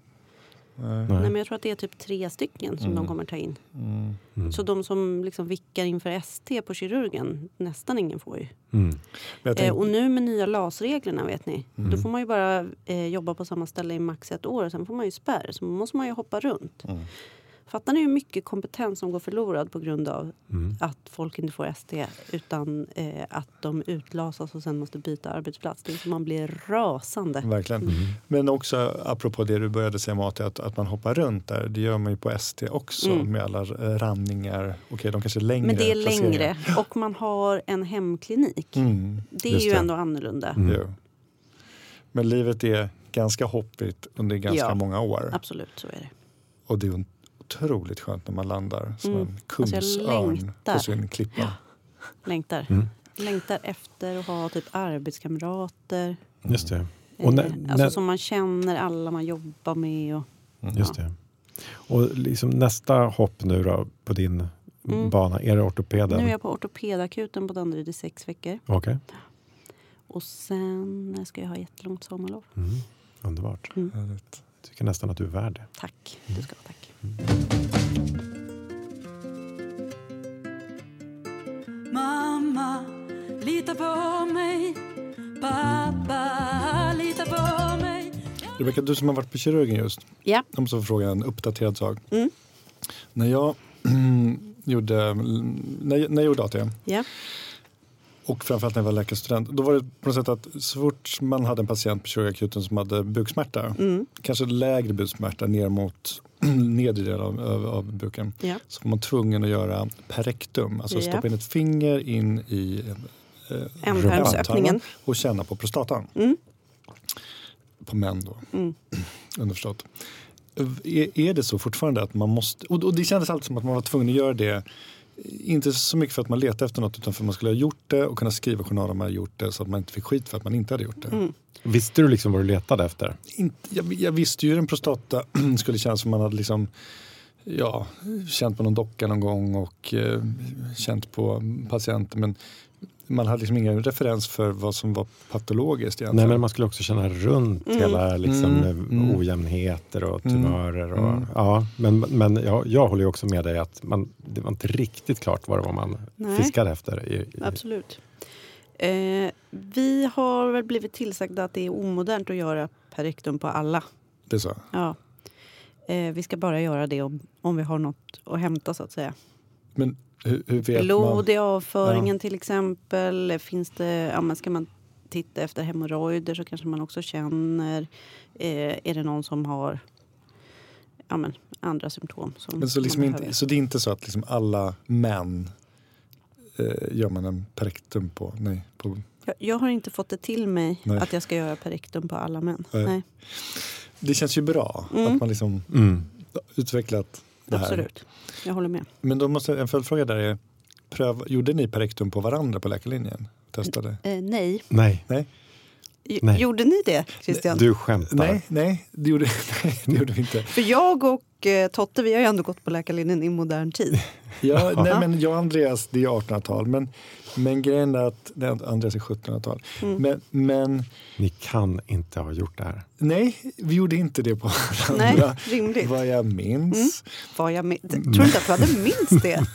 Nej. Nej. Men jag tror att det är typ tre stycken som Mm. de kommer ta in. Mm. Mm. Så de som liksom vickar inför ST på kirurgen, nästan ingen får ju. Mm. Men jag Eh, tänkte, och nu med nya LAS-reglerna vet ni. Mm. Då får man ju bara eh, jobba på samma ställe i max ett år och sen får man ju spärr. Så måste man ju hoppa runt. Mm. Fattar ni hur mycket kompetens som går förlorad på grund av Mm. att folk inte får ST utan eh, att de utlasas och sen måste byta arbetsplats? Det är som man blir rasande. Verkligen. Men också apropå det du började säga Mati, att, att man hoppar runt där. Det gör man ju på ST också Mm. med alla eh, ranningar. Okej, de kanske är längre Men det är längre och man har en hemklinik. Mm. Det är Just ju det. ändå annorlunda. Mm. Men livet är ganska hoppigt under ganska Ja. många år. Absolut, så är det. Och det är otroligt skönt när man landar som Mm. en Alltså, jag kungsörn längtar. på sin klippa. *gasps* Längtar. Mm. Längtar efter att ha typ arbetskamrater. Just det. Eh, Och när, alltså när, som man känner alla man jobbar med. Och, just det. Och liksom nästa hopp nu då på din Mm. bana, är det ortopeden? nu är jag på ortopedakuten på Danderyd i sex veckor. Okej. Och sen ska jag ha jättelångt sommarlov. Mm. Underbart. Härligt. tycker nästan att du är värd det. Tack. Du ska ha tack. Mamma, lita på mig. Pappa, lita på mig. Rebecka, du som har varit på kirurgen just. Ja. Jag måste få fråga en uppdaterad sak. Mm. När jag *clears throat* gjorde, när, jag- när jag gjorde AT Ja. Och framförallt när jag var läkarstudent. Då var det på något sätt att så fort man hade en patient på kirurgakuten som hade buksmärta, Mm. kanske lägre buksmärta ner mot *clears throat* nedre delen av, av, av buken, Ja. så var man tvungen att göra perektum. Alltså Ja. stoppa in ett finger in i eh, Ändtarmsöppningen. och känna på prostatan. Mm. På män då, Mm. *clears throat* underförstått. Är, är det så fortfarande att man måste, och, och det kändes alltid som att man var tvungen att göra det inte så mycket för att man letade efter något utan för att man skulle ha gjort det och kunna skriva journal om man hade gjort det så att man inte fick skit för att man inte hade gjort det. Mm. Visste du liksom vad du letade efter? Inte, jag, jag visste ju hur en prostata *clears throat* skulle kännas som man hade liksom, ja, känt på någon docka någon gång och eh, känt på patienten. Men man hade liksom ingen referens för vad som var patologiskt egentligen. Nej, men man skulle också känna runt Mm. hela liksom, Mm, eh, mm. ojämnheter och Mm, tumörer. Och, mm. ja, men men jag, jag håller ju också med dig att man, det var inte riktigt klart vad det var man Nej. fiskade efter. I, i, Absolut. Eh, vi har väl blivit tillsagda att det är omodernt att göra perektum på alla. Det är så? Ja. Eh, vi ska bara göra det om, om vi har något att hämta så att säga. Men hur, hur vet Blod i avföringen till exempel. Finns det, ja, men ska man titta efter hemorrojder så kanske man också känner. Eh, är det någon som har ja, men, andra symptom? Som Men så, liksom inte, så det är inte så att liksom alla män eh, gör man en perektum på? Nej, på jag, jag har inte fått det till mig Nej. att jag ska göra perektum på alla män. Nej. Nej, det känns ju bra Mm. att man liksom Mm. utvecklat det här. absolut. Jag håller med. Men då måste en följdfråga där är, pröv, gjorde ni perektum på varandra på läkarlinjen? Testade? Eh, nej. Nej, Nej, Nej. Gjorde ni det, Christian? du skämtar. nej, nej, det gjorde, *laughs* nej, det gjorde vi inte. För jag och eh, Totte vi har ju ändå gått på läkarlinjen i modern tid. *laughs* Ja, nej, men jag och Andreas, det är 1800-tal. Men, men grejen är att, nej, Andreas är 1700-tal. Mm. Men, men Ni kan inte ha gjort det här. nej, vi gjorde inte det på Nej, varandra. rimligt. Vad jag minns. Var jag med? Tror du inte att du hade minst det?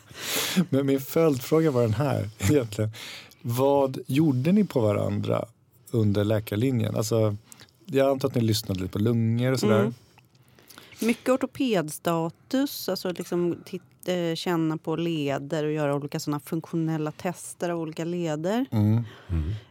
*laughs* Men min följdfråga var den här *laughs* egentligen. Vad gjorde ni på varandra under läkarlinjen? Alltså, jag antar att ni lyssnade lite på lungor och sådär. Mm. Mycket ortopedstatus, alltså liksom eh, känna på leder och göra olika såna funktionella tester av olika leder. Mm.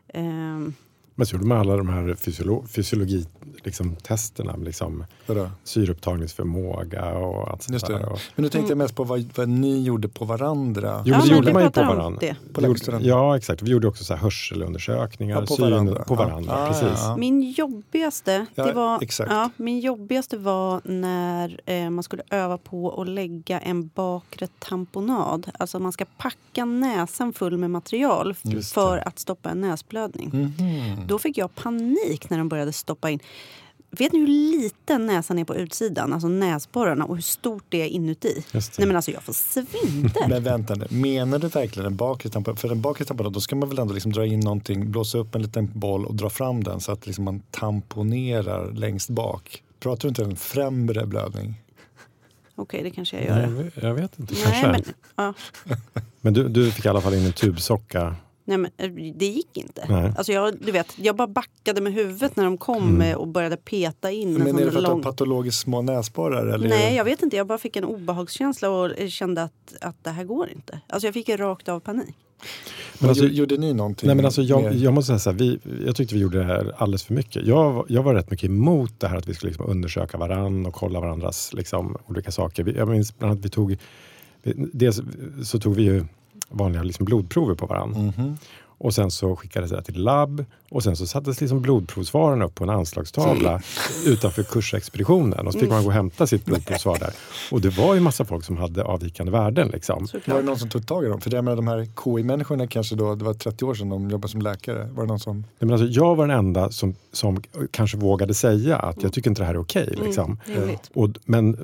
Ehm, Men så gjorde man alla de här fysiolo- fysiologi-testerna, liksom, liksom, Vadå? syreupptagningsförmåga och allt sånt där. det. Och, Men nu tänkte jag mest på vad, vad ni gjorde på varandra. Jo, ja, men det gjorde man ju på varandra. det. På gjorde-. Ja, exakt. Vi gjorde också så här hörselundersökningar. Ja, på syn- varandra. På varandra, Ja. Precis. Min jobbigaste, det var, ja, min jobbigaste var när eh, man skulle öva på att lägga en bakre tamponad. Alltså man ska packa näsan full med material för att stoppa en näsblödning. Mhm. Då fick jag panik när de började stoppa in. Vet ni hur liten näsan är på utsidan, alltså näsborrarna, och hur stort det är inuti? Det. Nej men alltså jag får svindel. *laughs* Men vänta nu, menar du verkligen en bakre tamponad? För en bakre tamponad, då ska man väl ändå liksom dra in någonting, blåsa upp en liten boll och dra fram den så att liksom man tamponerar längst bak. Pratar du inte om en främre blödning? Okej, det kanske jag gör. Jag vet, jag vet inte, Nej, kanske. men, *laughs* Men, ja. du, du fick i alla fall in en tubsocka Nej, men eh, det gick inte. Nej. Alltså jag, du vet, jag bara backade med huvudet när de kom Mm. med och började peta in en Men är det för att lång... patologiskt små näsborrar? Eller? Nej, jag vet inte. Jag bara fick en obehagskänsla och kände att, att det här går inte. Alltså jag fick en rakt av panik. Men alltså- gjorde ni någonting? Nej, men alltså, jag, jag måste säga så här, vi, jag tyckte vi gjorde det här alldeles för mycket. Jag, var- jag var rätt mycket emot det här att vi skulle liksom undersöka varann och kolla varandras liksom, olika saker. Vi, jag minns bland annat vi tog, vi- dels så tog vi ju vanliga liksom blodprover på varann. Mhm. Och sen så skickades det till labb och sen så sattes liksom blodprovsvaren upp på en anslagstavla utanför kursexpeditionen. Och så fick man gå och hämta sitt blodprovsvar där. Och det var ju massa folk som hade avvikande värden. Liksom. Var det någon som tog tag i dem? För det med de här KI-människorna kanske då, det var 30 år sedan de jobbade som läkare. Var det någon som... Nej, men alltså, jag var den enda som, som kanske vågade säga att jag tycker inte det här är okej. liksom. Rimligt. Och, men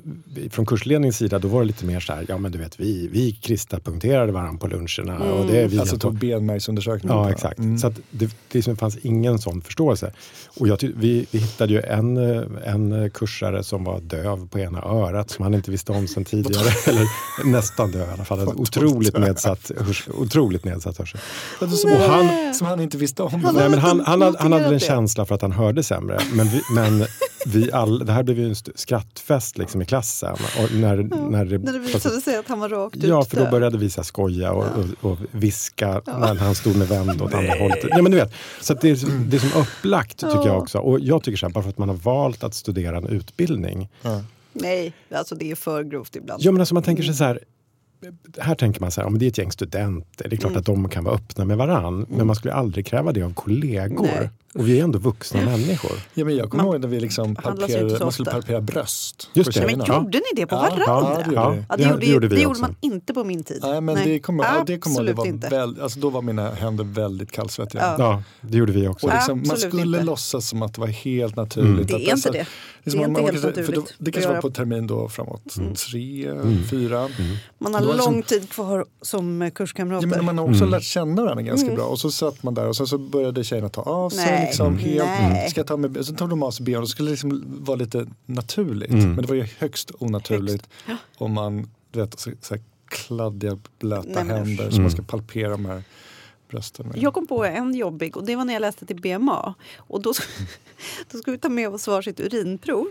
från kursledningens sida då var det lite mer så här, ja men du vet vi, vi kristna punkterade varandra på luncherna. Och det är vi Alltså tog benmärgsundersökning? Ja, exakt. Mm. Så det, det liksom fanns ingen sån förståelse. Och jag vi, vi hittade ju en, en kursare som var döv på ena örat som han inte visste om sen tidigare. *laughs* Eller nästan döv i alla fall. Otroligt nedsatt, hörs, otroligt nedsatt hörsel. Som, Och han, som han inte visste om. Han Nej, hade men han, han, han hade en känsla för att han hörde sämre. Men, vi, men vi all, det här blev ju en st- skrattfest liksom i klassen. Och när, när det, När det visade sig att han var rakt ut Ja, för då började vi så skoja och, och, och viska när han stod med vänd åt andra hållet. Ja, men du vet, så att det, är, det är som upplagt tycker jag också. Och jag tycker så här, bara för att man har valt att studera en utbildning. Ja. Nej, alltså det är för grovt ibland. Ja, men alltså man tänker sig så här. Här tänker man så här, om det är ett gäng studenter, det är klart Mm. att de kan vara öppna med varann. Men man skulle aldrig kräva det av kollegor. Nej. Och vi är ändå vuxna människor. Ja, men jag kommer Man ihåg när vi liksom så man skulle ofta. palpera bröst. Just det. Men gjorde ni det på varandra? ja, det gjorde Ja, det, det, gjorde, det gjorde vi det gjorde man inte på min tid. Nej, men det kommer, ja, det kommer det Absolut var inte. väl, alltså, då var mina händer väldigt kallsvettiga. Ja. Ja, det gjorde vi också. Och liksom, man Absolut skulle inte. låtsas som att det var helt naturligt. Det att är inte det. Det är man- inte man helt kanske- för då- naturligt Det kanske var på termin då framåt tre, fyra. Man Det har liksom- lång tid kvar som Ja, kurskamrater. men man har också lärt känna varandra ganska bra. Och så satt man där och sen så började tjejerna ta av sig. Liksom, Mm. helt, Nej. Ska ta med, så tog de av sig och så skulle det liksom vara lite naturligt. Men det var ju högst onaturligt. Om man, du vet, så, så här kladdiga blöta Nej, men händer som man ska palpera de här brösten med. Jag kom på en jobbig och det var när jag läste till BMA. Och då, *laughs* då skulle vi ta med oss varsitt urinprov.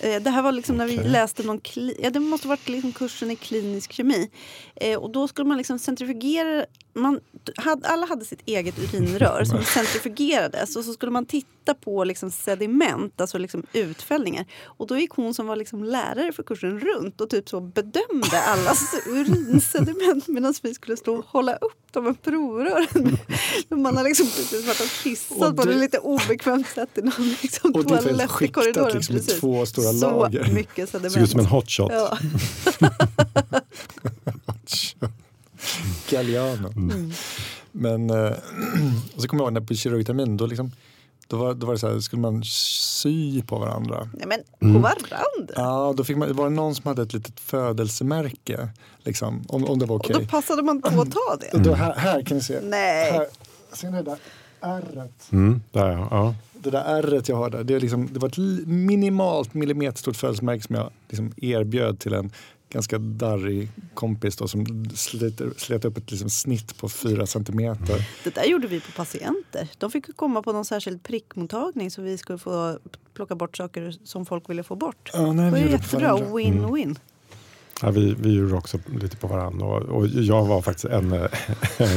Eh, Det här var liksom när vi läste någon ja, det måste varit liksom kursen i klinisk kemi. Eh, och då skulle man liksom centrifugera, man, hade, alla hade sitt eget urinrör som centrifugerades och så skulle man titta på liksom sediment, alltså liksom utfällningar. Och då gick hon som var liksom lärare för kursen runt och typ så bedömde allas urinsediment medan vi skulle stå och hålla upp de här provrören. *laughs* Man har liksom precis varit och kissat Och på ett lite obekvämt sätt i någon liksom Och toalett i skiktat korridoren. liksom i precis. två stora Så lager. mycket sediment. Såg ut som en hotshot. Ja. *laughs* *laughs* Galliano. Mm. Men eh, *clears throat* och så kommer jag ihåg när på kirurgtermin då, liksom, då, var, då var det så här, skulle man sy på varandra. Nej, men Mm. på varandra. Ja, då fick man, var det någon som hade ett litet födelsemärke. Liksom, om, om det var Och okej. då passade man på att ta det. Och *clears throat* då här, här kan ni se. Nej. Här, ser ni det där ärret? Mm, där ja. ja. Det där ärret jag har där, det, är liksom, det var ett minimalt millimeterstort födelsemärke som jag liksom erbjöd till en ganska darrig kompis då, som slet, slet upp ett liksom snitt på fyra centimeter. Det där gjorde vi på patienter. De fick ju komma på någon särskild prickmottagning så vi skulle få plocka bort saker som folk ville få bort. Ja, nej, Det var jättebra. Win-win. Ja, vi, vi gjorde också lite på varandra. Och, och jag var faktiskt en... *laughs*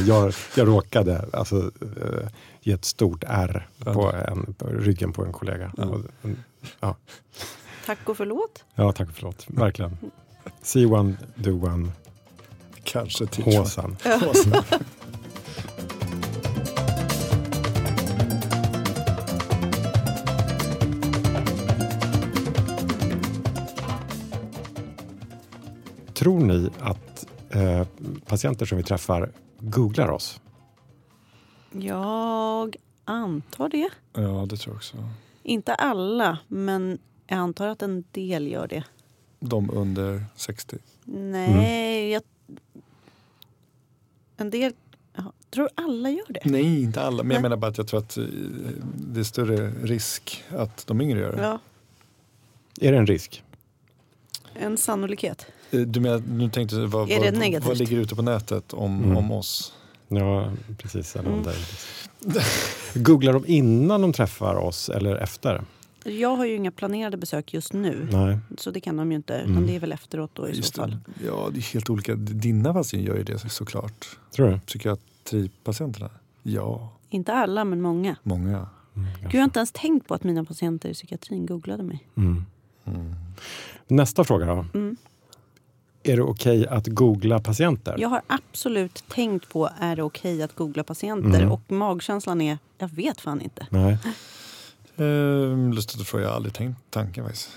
jag, jag råkade alltså, eh, ge ett stort R på, en, på ryggen på en kollega. Och, mm, ja. Tack och förlåt. ja, tack och förlåt. Verkligen. *laughs* See one, do one, Kanske håsan. Håsan. *laughs* Tror ni att eh, patienter som vi träffar googlar oss? Jag antar det. Ja, det tror jag också. Inte alla, men jag antar att en del gör det. De under 60. Nej, jag... En del... Jaha, tror alla gör det? Nej, inte alla. Men jag Nej. menar bara att jag tror att eh, det är större risk att de yngre gör det. Ja, Är det en risk? en sannolikhet. Eh, Du menar, nu tänkte jag, vad, Är det vad, negativt? vad ligger ute på nätet om, Mm. om oss? Ja, precis. Eller dig. Googlar de innan de träffar oss eller efter? Jag har ju inga planerade besök just nu. Nej. Så det kan de ju inte. Mm. Det är väl efteråt då i Just så fall. det. Ja, det är helt olika. Dina patienter gör ju det såklart. Tror du? Psykiatripatienterna? Ja, Inte alla, men många. många. Mm, Gud, jag har inte ens tänkt på att mina patienter i psykiatrin googlade mig. Mm. Mm. Nästa fråga då. Mm. Är det okej att googla patienter? Jag har absolut tänkt på är det okej att googla patienter Mm. och magkänslan är jag vet fan inte. Nej. Ehm, lustigt att fråga, jag har aldrig tänkt tanken faktiskt.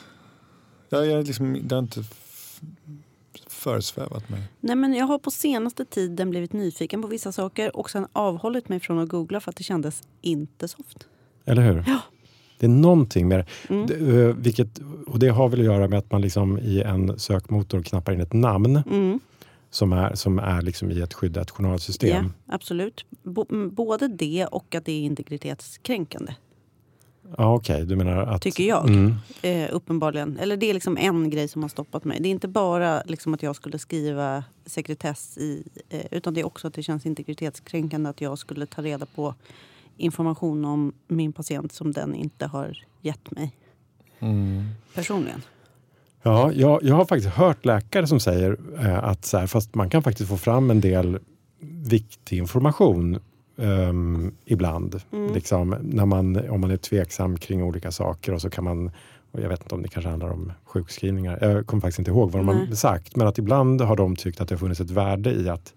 Jag, jag liksom, det har inte föresvävat mig. Nej, men jag har på senaste tiden blivit nyfiken på vissa saker och sen avhållit mig från att googla för att det kändes inte soft. Eller hur? Det är någonting med det. Mm. det. eh, Vilket, och det har väl att göra med att man liksom i en sökmotor knappar in ett namn Mm. som är, som är liksom i ett skyddat journalsystem. Ja, absolut. Bo- m- både det och att det är integritetskränkande. Ja, okej. Du menar att... Tycker jag. Mm. Eh, uppenbarligen. Eller det är liksom en grej som har stoppat mig. Det är inte bara liksom att jag skulle skriva sekretess i... Eh, utan det är också att det känns integritetskränkande att jag skulle ta reda på information om min patient som den inte har gett mig personligen. Ja, jag, jag har faktiskt hört läkare som säger eh, att så här, fast man kan faktiskt få fram en del viktig information ehm, ibland. Mm. Liksom, när man, om man är tveksam kring olika saker och så kan man och jag vet inte om det kanske handlar om sjukskrivningar. Jag kommer faktiskt inte ihåg vad de har sagt. Men att ibland har de tyckt att det har funnits ett värde i att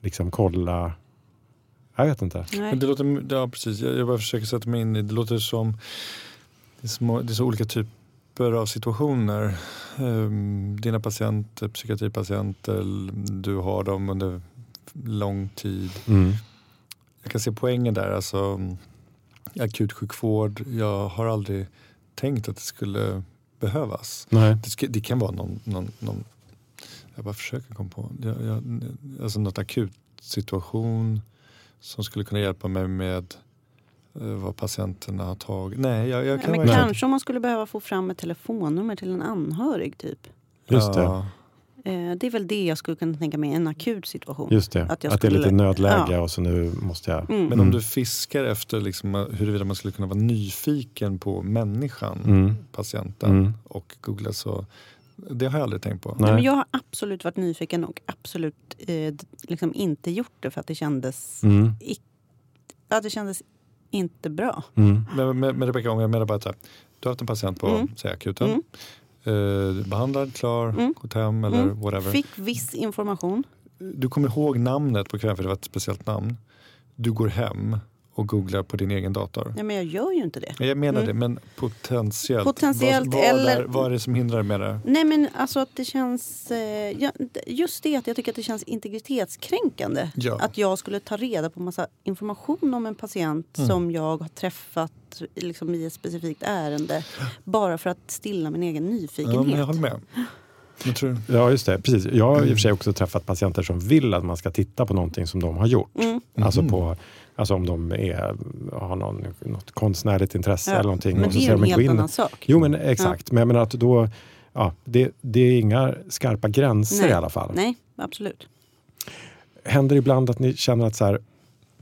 liksom kolla. Jag vet inte. Nej. Men det låter, ja, precis. Jag, jag bara försöker sätta mig in i det. låter som det är, små, det är så olika typer av situationer. Ehm, dina patienter, psykiatripatienter, du har dem under lång tid. Mm. Jag kan se poängen där. Alltså, akutsjukvård, jag har aldrig tänkt att det skulle behövas. Nej. Det, ska, det kan vara någon, någon, någon jag bara försöker komma på, jag, jag, alltså något akut situation som skulle kunna hjälpa mig med eh, vad patienterna har tagit. Nej, jag, jag Nej, kan men verkligen- kanske om man skulle behöva få fram ett telefonnummer till en anhörig. typ. Just det. Ja, det är väl det jag skulle kunna tänka mig, en akut situation. Just det. Att Att, jag det är lite skulle- nödläge Ja. och så nu måste jag... Mm. Men om du fiskar efter liksom, huruvida man skulle kunna vara nyfiken på människan, Mm. patienten Mm. och googla så, det har jag aldrig tänkt på. Nej. Nej, men jag har absolut varit nyfiken och absolut eh, liksom inte gjort det för att det kändes, Mm. ja, det kändes inte bra. Mm. Men, men, men Rebecka, om jag menar bara att du har haft en patient på Mm. säg akuten, Mm. Eh, behandlad, klar, Mm. gått hem eller Mm. whatever. Fick viss information. Du kommer ihåg namnet på kvällen för det var ett speciellt namn. Du går hem och googlar på din egen dator. Nej, men jag gör ju inte det. Jag menar Mm. det, men potentiellt. Potentiellt vad, vad, eller- är, vad är det som hindrar med det? Nej men alltså att det känns, eh, ja, just det att jag tycker att det känns integritetskränkande. Ja. Att jag skulle ta reda på massa information om en patient Mm. som jag har träffat liksom, i ett specifikt ärende. Bara för att stilla min egen Ja, nyfikenhet. men jag håller med. Jag tror, Ja, just det. Precis. Jag har i och för sig också träffat patienter som vill att man ska titta på någonting som de har gjort. Mm. Alltså, Mhm. på, alltså om de är, har någon, något konstnärligt intresse Ja, eller någonting. Men det är en helt annan sak. Jo, men exakt. Men jag menar att då, ja, det, det är inga skarpa gränser Nej. i alla fall. Nej, absolut. Händer ibland att ni känner att så här,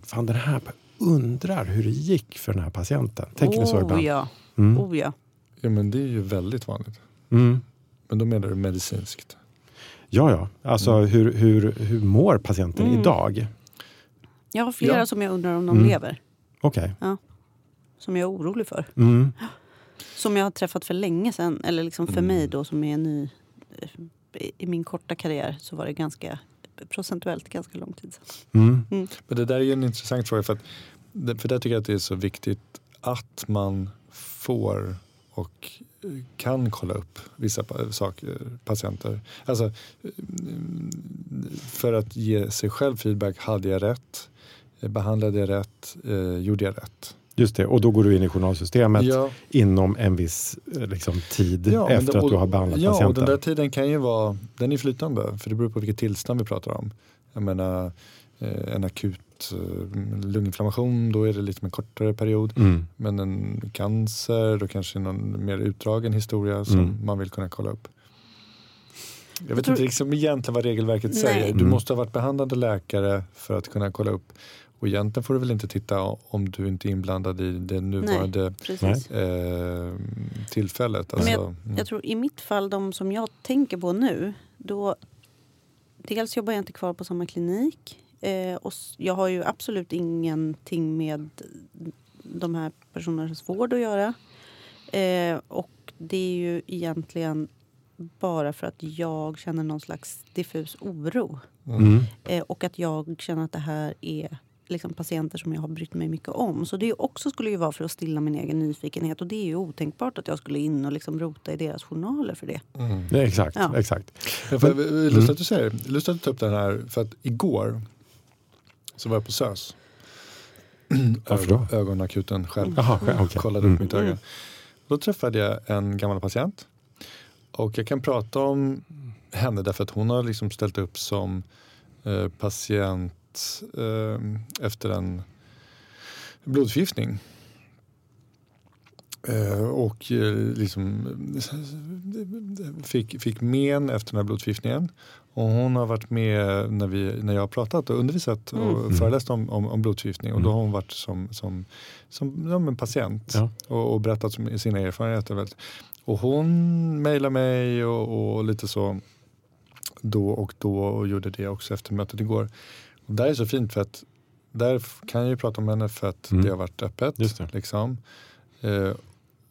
fan den här, undrar hur det gick för den här patienten? Tänker ni så oh, ibland? ja. Mm. Oh, ja. ja, men det är ju väldigt vanligt. Mm. Men då menar du medicinskt. Ja, ja. Alltså hur, hur, hur mår patienten Mm. idag? Jag har flera Ja. som jag undrar om de Mm. lever. Okej. Som jag är orolig för. Mm. Som jag har träffat för länge sedan. Eller liksom för Mm. mig då som är ny. eh, I min korta karriär så var det ganska procentuellt ganska lång tid sedan. Mm. Men det där är ju en intressant fråga. För, att, för där tycker jag att det är så viktigt att man får och eh, kan kolla upp vissa saker, patienter. Alltså, mm, för att ge sig själv feedback. Hade jag rätt? Eh, Behandlade jag rätt? Eh, gjorde jag rätt? Just det, och då går du in i journalsystemet Ja, inom en viss eh, liksom, tid Ja, efter det- att du och- har behandlat ja, och patienten. den där tiden kan ju vara den är flytande. För det beror på vilket tillstånd vi pratar om. Jag menar eh, en akut eh, lunginflammation, då är det lite en kortare period. Mm. Men en cancer, då kanske någon mer utdragen historia som Mm. man vill kunna kolla upp. Jag vet inte liksom egentligen vad regelverket Nej. säger. Du Mm. måste ha varit behandlande läkare för att kunna kolla upp. Och egentligen får du väl inte titta om du inte är inblandad i det nuvarande Precis. eh, tillfället. Men Alltså, mm. Jag tror i mitt fall, de som jag tänker på nu, då... Dels jobbar jag inte kvar på samma klinik. Eh, och jag har ju absolut ingenting med de här personernas vård att göra. Eh, och det är ju egentligen bara för att jag känner någon slags diffus oro. Mm. Eh, och att jag känner att det här är liksom patienter som jag har brytt mig mycket om. Så det också skulle ju vara för att stilla min egen nyfikenhet. Och det är ju otänkbart att jag skulle in och liksom rota i deras journaler för det. Mm. Är exakt, Ja. exakt. Jag får- Lustigt att du säger Lustigt att du tar upp den här. För att igår så var jag på SÖS. *clears throat* Varför då? Ögon- Ögonakuten själv. Jaha, okej. Kollade Mm. upp mitt öga. Då träffade jag en gammal patient. Och jag kan prata om henne därför att hon har liksom ställt upp som eh, patient eh, efter en blodförgiftning. Eh, och eh, liksom fick, fick men efter den här blodförgiftningen. Och hon har varit med när, vi, när jag har pratat och undervisat och Mm. föreläst om, om, om blodförgiftning. Och då Mm. har hon varit som, som, som ja, en patient Ja. och, och berättat om sina erfarenheter. Och hon mejlade mig och, och lite så då och då och gjorde det också efter mötet igår. Här är så fint för att där kan jag ju prata om henne för att Mm. det har varit öppet. Liksom. Eh,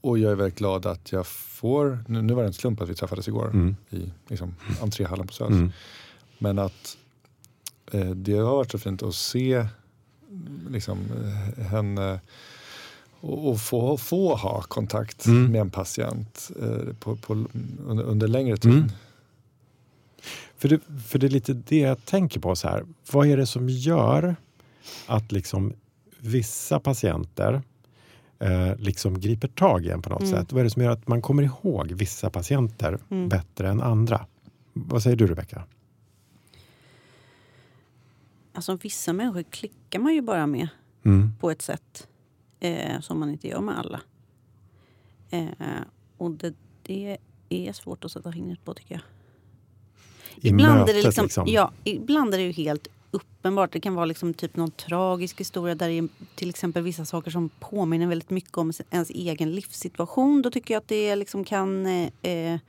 och jag är väldigt glad att jag får, nu, nu var det en slump att vi träffades igår Mm. i liksom, entréhallen på SÖS. Mm. Men att eh, det har varit så fint att se mm, liksom, eh, henne och, och få, få ha kontakt Mm. med en patient eh, på, på, under, under längre tid. För det, för det är lite det jag tänker på. så här. Vad är det som gör att liksom vissa patienter eh, liksom griper tag i en på något Mm. sätt? Vad är det som gör att man kommer ihåg vissa patienter Mm. bättre än andra? Vad säger du Rebecka? Alltså vissa människor klickar man ju bara med Mm. på ett sätt eh, som man inte gör med alla. Eh, och det, det är svårt att sätta fingret på tycker jag. I ibland, mötet är det liksom, liksom. Ja, ibland är det ju helt uppenbart. Det kan vara liksom typ någon tragisk historia där det är till exempel vissa saker som påminner väldigt mycket om ens egen livssituation. Då tycker jag att det liksom kan eh, eh,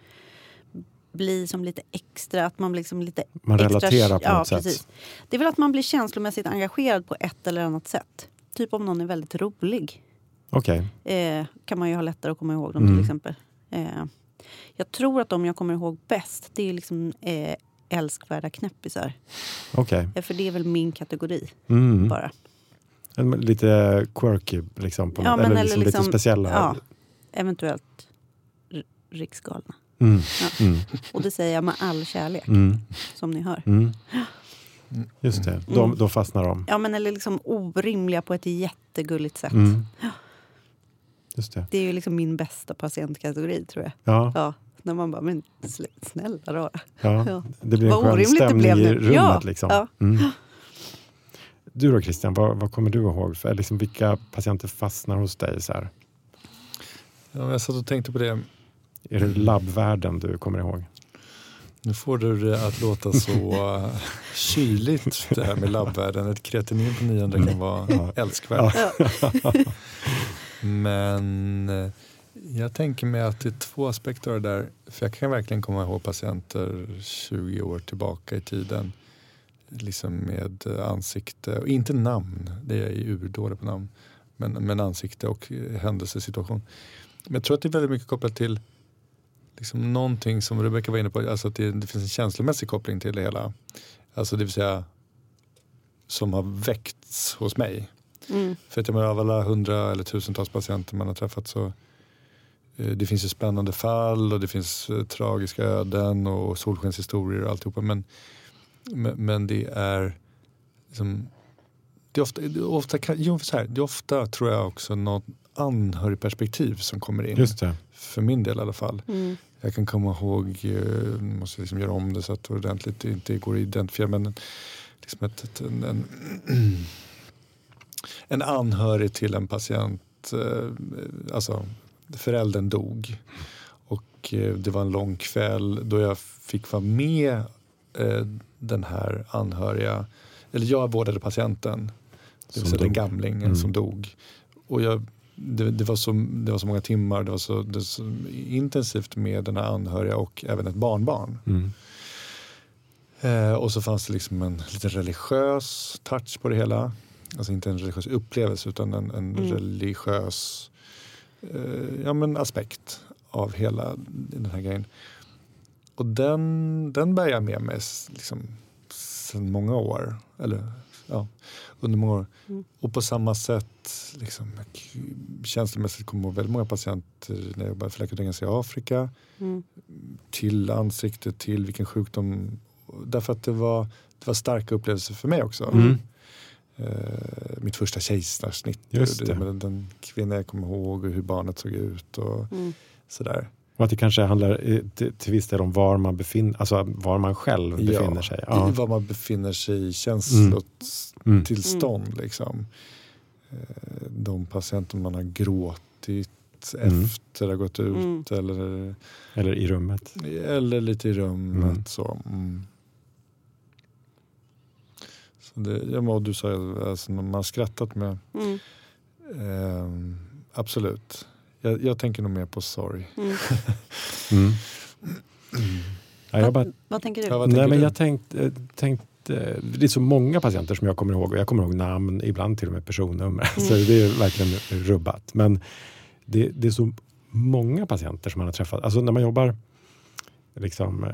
bli som lite extra, att man blir liksom lite Man relaterar på ja, något sätt. precis. Det är väl att man blir känslomässigt engagerad på ett eller annat sätt. Typ om någon är väldigt rolig. Okej. Eh, kan man ju ha lättare att komma ihåg dem Mm. till exempel. Eh, jag tror att de jag kommer ihåg bäst det är liksom eh, älskvärda knäppisar. okej. Eh, för det är väl min kategori Mm. bara. En- Lite quirky, liksom, på Ja, eller, eller liksom liksom- lite speciella. Ja, eventuellt riksgalna. Mm. Ja. Mm. Och det säger jag med all kärlek, Mm. som ni hör. Mm. Just det, de, Mm. då fastnar de. Ja, men eller liksom orimliga på ett jättegulligt sätt. Mm. Just det. Det är ju liksom min bästa patientkategori, tror jag. Ja, Ja, när man bara, men snälla rara. ja. Ja. Det blir en Vad skön orimligt det stämning blev i nu. rummet. Ja, Liksom. ja. Mm. Du då Christian, vad, vad kommer du ihåg? För, liksom, vilka patienter fastnar hos dig? Så här? Ja, jag satt och tänkte på det. Är det labbvärlden du kommer ihåg? Nu får du det att låta så *laughs* eh, kyligt det här med labbvärden. Ett kreatinin på 900 kan vara älskvärt. *laughs* Men eh, jag tänker mig att det är två aspekter av det där. För jag kan verkligen komma ihåg patienter 20 år tillbaka i tiden. Liksom med eh, ansikte, och inte namn, det är jag urdålig på namn. Men, men ansikte och eh, händelsesituation. Men jag tror att det är väldigt mycket kopplat till liksom någonting som Rebecka var inne på, alltså att det, det finns en känslomässig koppling till det hela. Alltså det vill säga som har väckts hos mig. Mm. För att jag menar, av alla hundra eller tusentals patienter man har träffat så eh, det finns ju spännande fall och det finns eh, tragiska öden och solskenshistorier och alltihopa. Men, men, men det är liksom, det är ofta, det är ofta, jo, så här, det är ofta tror jag också något anhörigperspektiv som kommer in. Just det. För min del i alla fall. Mm. Jag kan komma ihåg, eh, måste liksom göra om det så att det ordentligt inte går att identifiera, men liksom ett, ett, en, en, en anhörig till en patient, eh, alltså föräldern dog. Och eh, det var en lång kväll då jag fick vara med eh, den här anhöriga, eller jag vårdade patienten, det vill säga den gamlingen Mm. som dog. Och jag, det, det, var så, det var så många timmar, det var så, det var så intensivt med den här anhöriga och även ett barnbarn. Mm. Eh, och så fanns det liksom en lite religiös touch på det hela. Alltså inte en religiös upplevelse utan en, en Mm. religiös eh, ja, men aspekt av hela den här grejen. Och den, den bär jag med mig liksom, sedan många år. Eller ja, under många år. Mm. Och på samma sätt liksom, känslomässigt kommer jag ihåg väldigt många patienter när jag jobbade för Läkarföreningen i Afrika Mm. till ansiktet, till vilken sjukdom. Därför att det var, det var starka upplevelser för mig också. Mm. Eh, mitt första kejsarsnitt. Just det. med Den kvinna jag kommer ihåg och hur barnet såg ut och Mm. sådär. Och att det kanske handlar eh, till, till viss del om var man, befinner, alltså var man själv befinner sig. I Ja. var man befinner sig i känslotillstånd. Mm. Liksom. Eh, de patienter man har gråtit Mm. efter har gått ut Mm. eller, Eller i rummet. eller lite i rummet. Mm. Så. Mm. Det, ja, men du sa alltså, man har skrattat med Mm. Ehm, absolut. Jag, jag tänker nog mer på sorg. Mm. *laughs* Mm. Ja, jag bara, Vad tänker du? Ja, vad nej, tänker men du? jag tänkte, tänkte, det är så många patienter som jag kommer ihåg och jag kommer ihåg namn, ibland till och med personnummer. Så det är verkligen rubbat. Men det, det är så många patienter som man har träffat. Alltså när man jobbar, liksom, eh,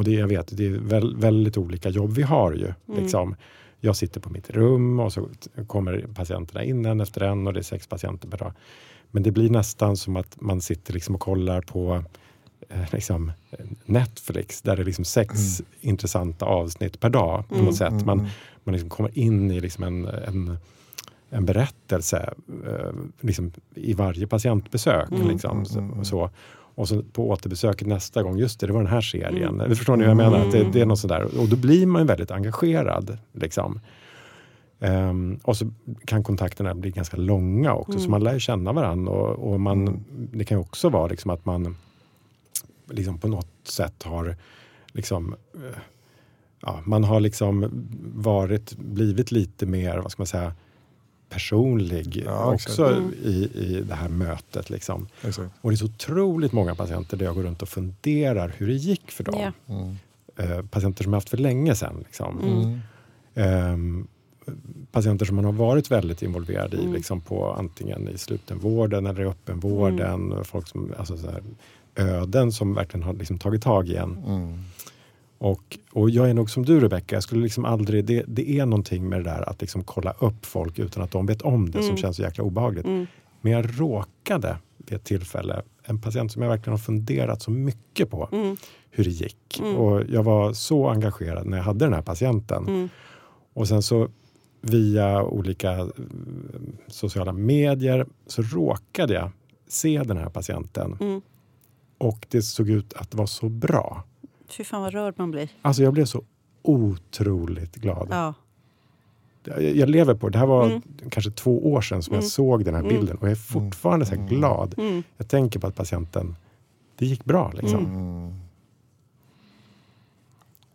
och det jag vet, det är väl, väldigt olika jobb vi har ju. Mm. Liksom. Jag sitter på mitt rum och så kommer patienterna in en efter en och det är sex patienter per dag. Men det blir nästan som att man sitter liksom och kollar på eh, liksom, Netflix där det är liksom sex intressanta avsnitt per dag på Mm. något sätt. Man, Mm. man liksom kommer in i liksom en, en, en berättelse eh, liksom i varje patientbesök. Mm. Liksom, så, Mm, mm, så. Och så på återbesöket nästa gång, just det, det var den här serien. Mm. Förstår ni vad jag menar? Att det, det är något sådär. Och då blir man ju väldigt engagerad. Liksom. Ehm, och så kan kontakterna bli ganska långa också, så man lär ju känna varandra. Och, och man, Det kan ju också vara liksom att man liksom på något sätt har liksom, eh, ja, man har liksom varit, blivit lite mer, vad ska man säga, personlig Ja, också Mm. i, i det här mötet. Liksom. Exakt. Och det är så otroligt många patienter där jag går runt och funderar hur det gick för dem. Ja. Mm. Eh, patienter som jag haft för länge sedan. Liksom. Mm. Ehm, patienter som man har varit väldigt involverad i, Mm. liksom på antingen i slutenvården eller i öppenvården. Folk som, alltså så här, öden som verkligen har liksom tagit tag i en. Mm. Och, och jag är nog som du Rebecka, jag skulle liksom aldrig, det, det är någonting med det där att liksom kolla upp folk utan att de vet om det som Mm. känns så jäkla obehagligt. Mm. Men jag råkade vid ett tillfälle, en patient som jag verkligen har funderat så mycket på Mm. hur det gick. Mm. Och jag var så engagerad när jag hade den här patienten. Mm. Och sen så via olika eh, sociala medier så råkade jag se den här patienten. Mm. Och det såg ut att vara så bra. Fy fan vad rörd man blir. Alltså jag blev så otroligt glad. Ja. Jag, jag lever på det. Det här var Mm. kanske två år sedan som Mm. jag såg den här Mm. bilden och jag är fortfarande så här glad. Mm. Jag tänker på att patienten, det gick bra liksom. Mm.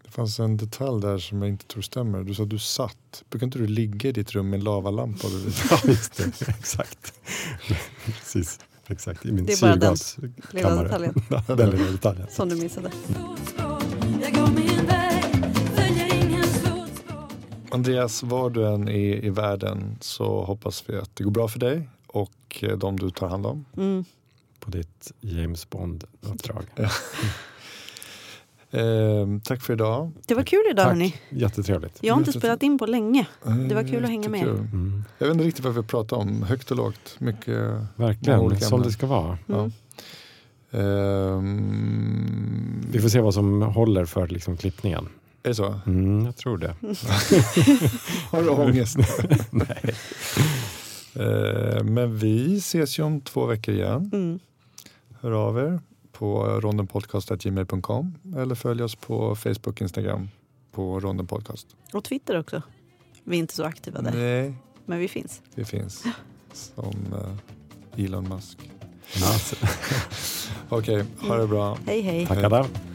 Det fanns en detalj där som jag inte tror stämmer. Du sa att du satt. Brukar inte du ligga i ditt rum med en lavalampa? *laughs* Ja, just det. Exakt. Precis. Exakt. I min Det är bara den syrgaskammare. lilla detaljen. *laughs* Ja, den lilla detaljen. Som du missade. Andreas, var du än är i världen så hoppas vi att det går bra för dig och eh, de du tar hand om. Mm. På ditt James Bond-uppdrag. *laughs* Eh, tack för idag. Det var kul idag hörni. Jättetrevligt. Jag har inte spelat in på länge. Det var kul att hänga med. Mm. Jag vet inte riktigt vad vi pratar om. Högt och lågt. Mycket. Verkligen, olika som det ska vara. Mm. Ehm, Vi får se vad som håller för liksom, klippningen. Är det så? Mm, jag tror det. *laughs* Har du ångest? *laughs* Nej. Eh, men vi ses ju om två veckor igen. Mm. Hör av er på rondenpodcast.gmail.com eller följ oss på Facebook Instagram på Ronden Podcast. Och Twitter också. Vi är inte så aktiva där, Nej, men vi finns. det finns. Som eh, Elon Musk. *laughs* Okej, ha det bra. Hej hej. Tackar.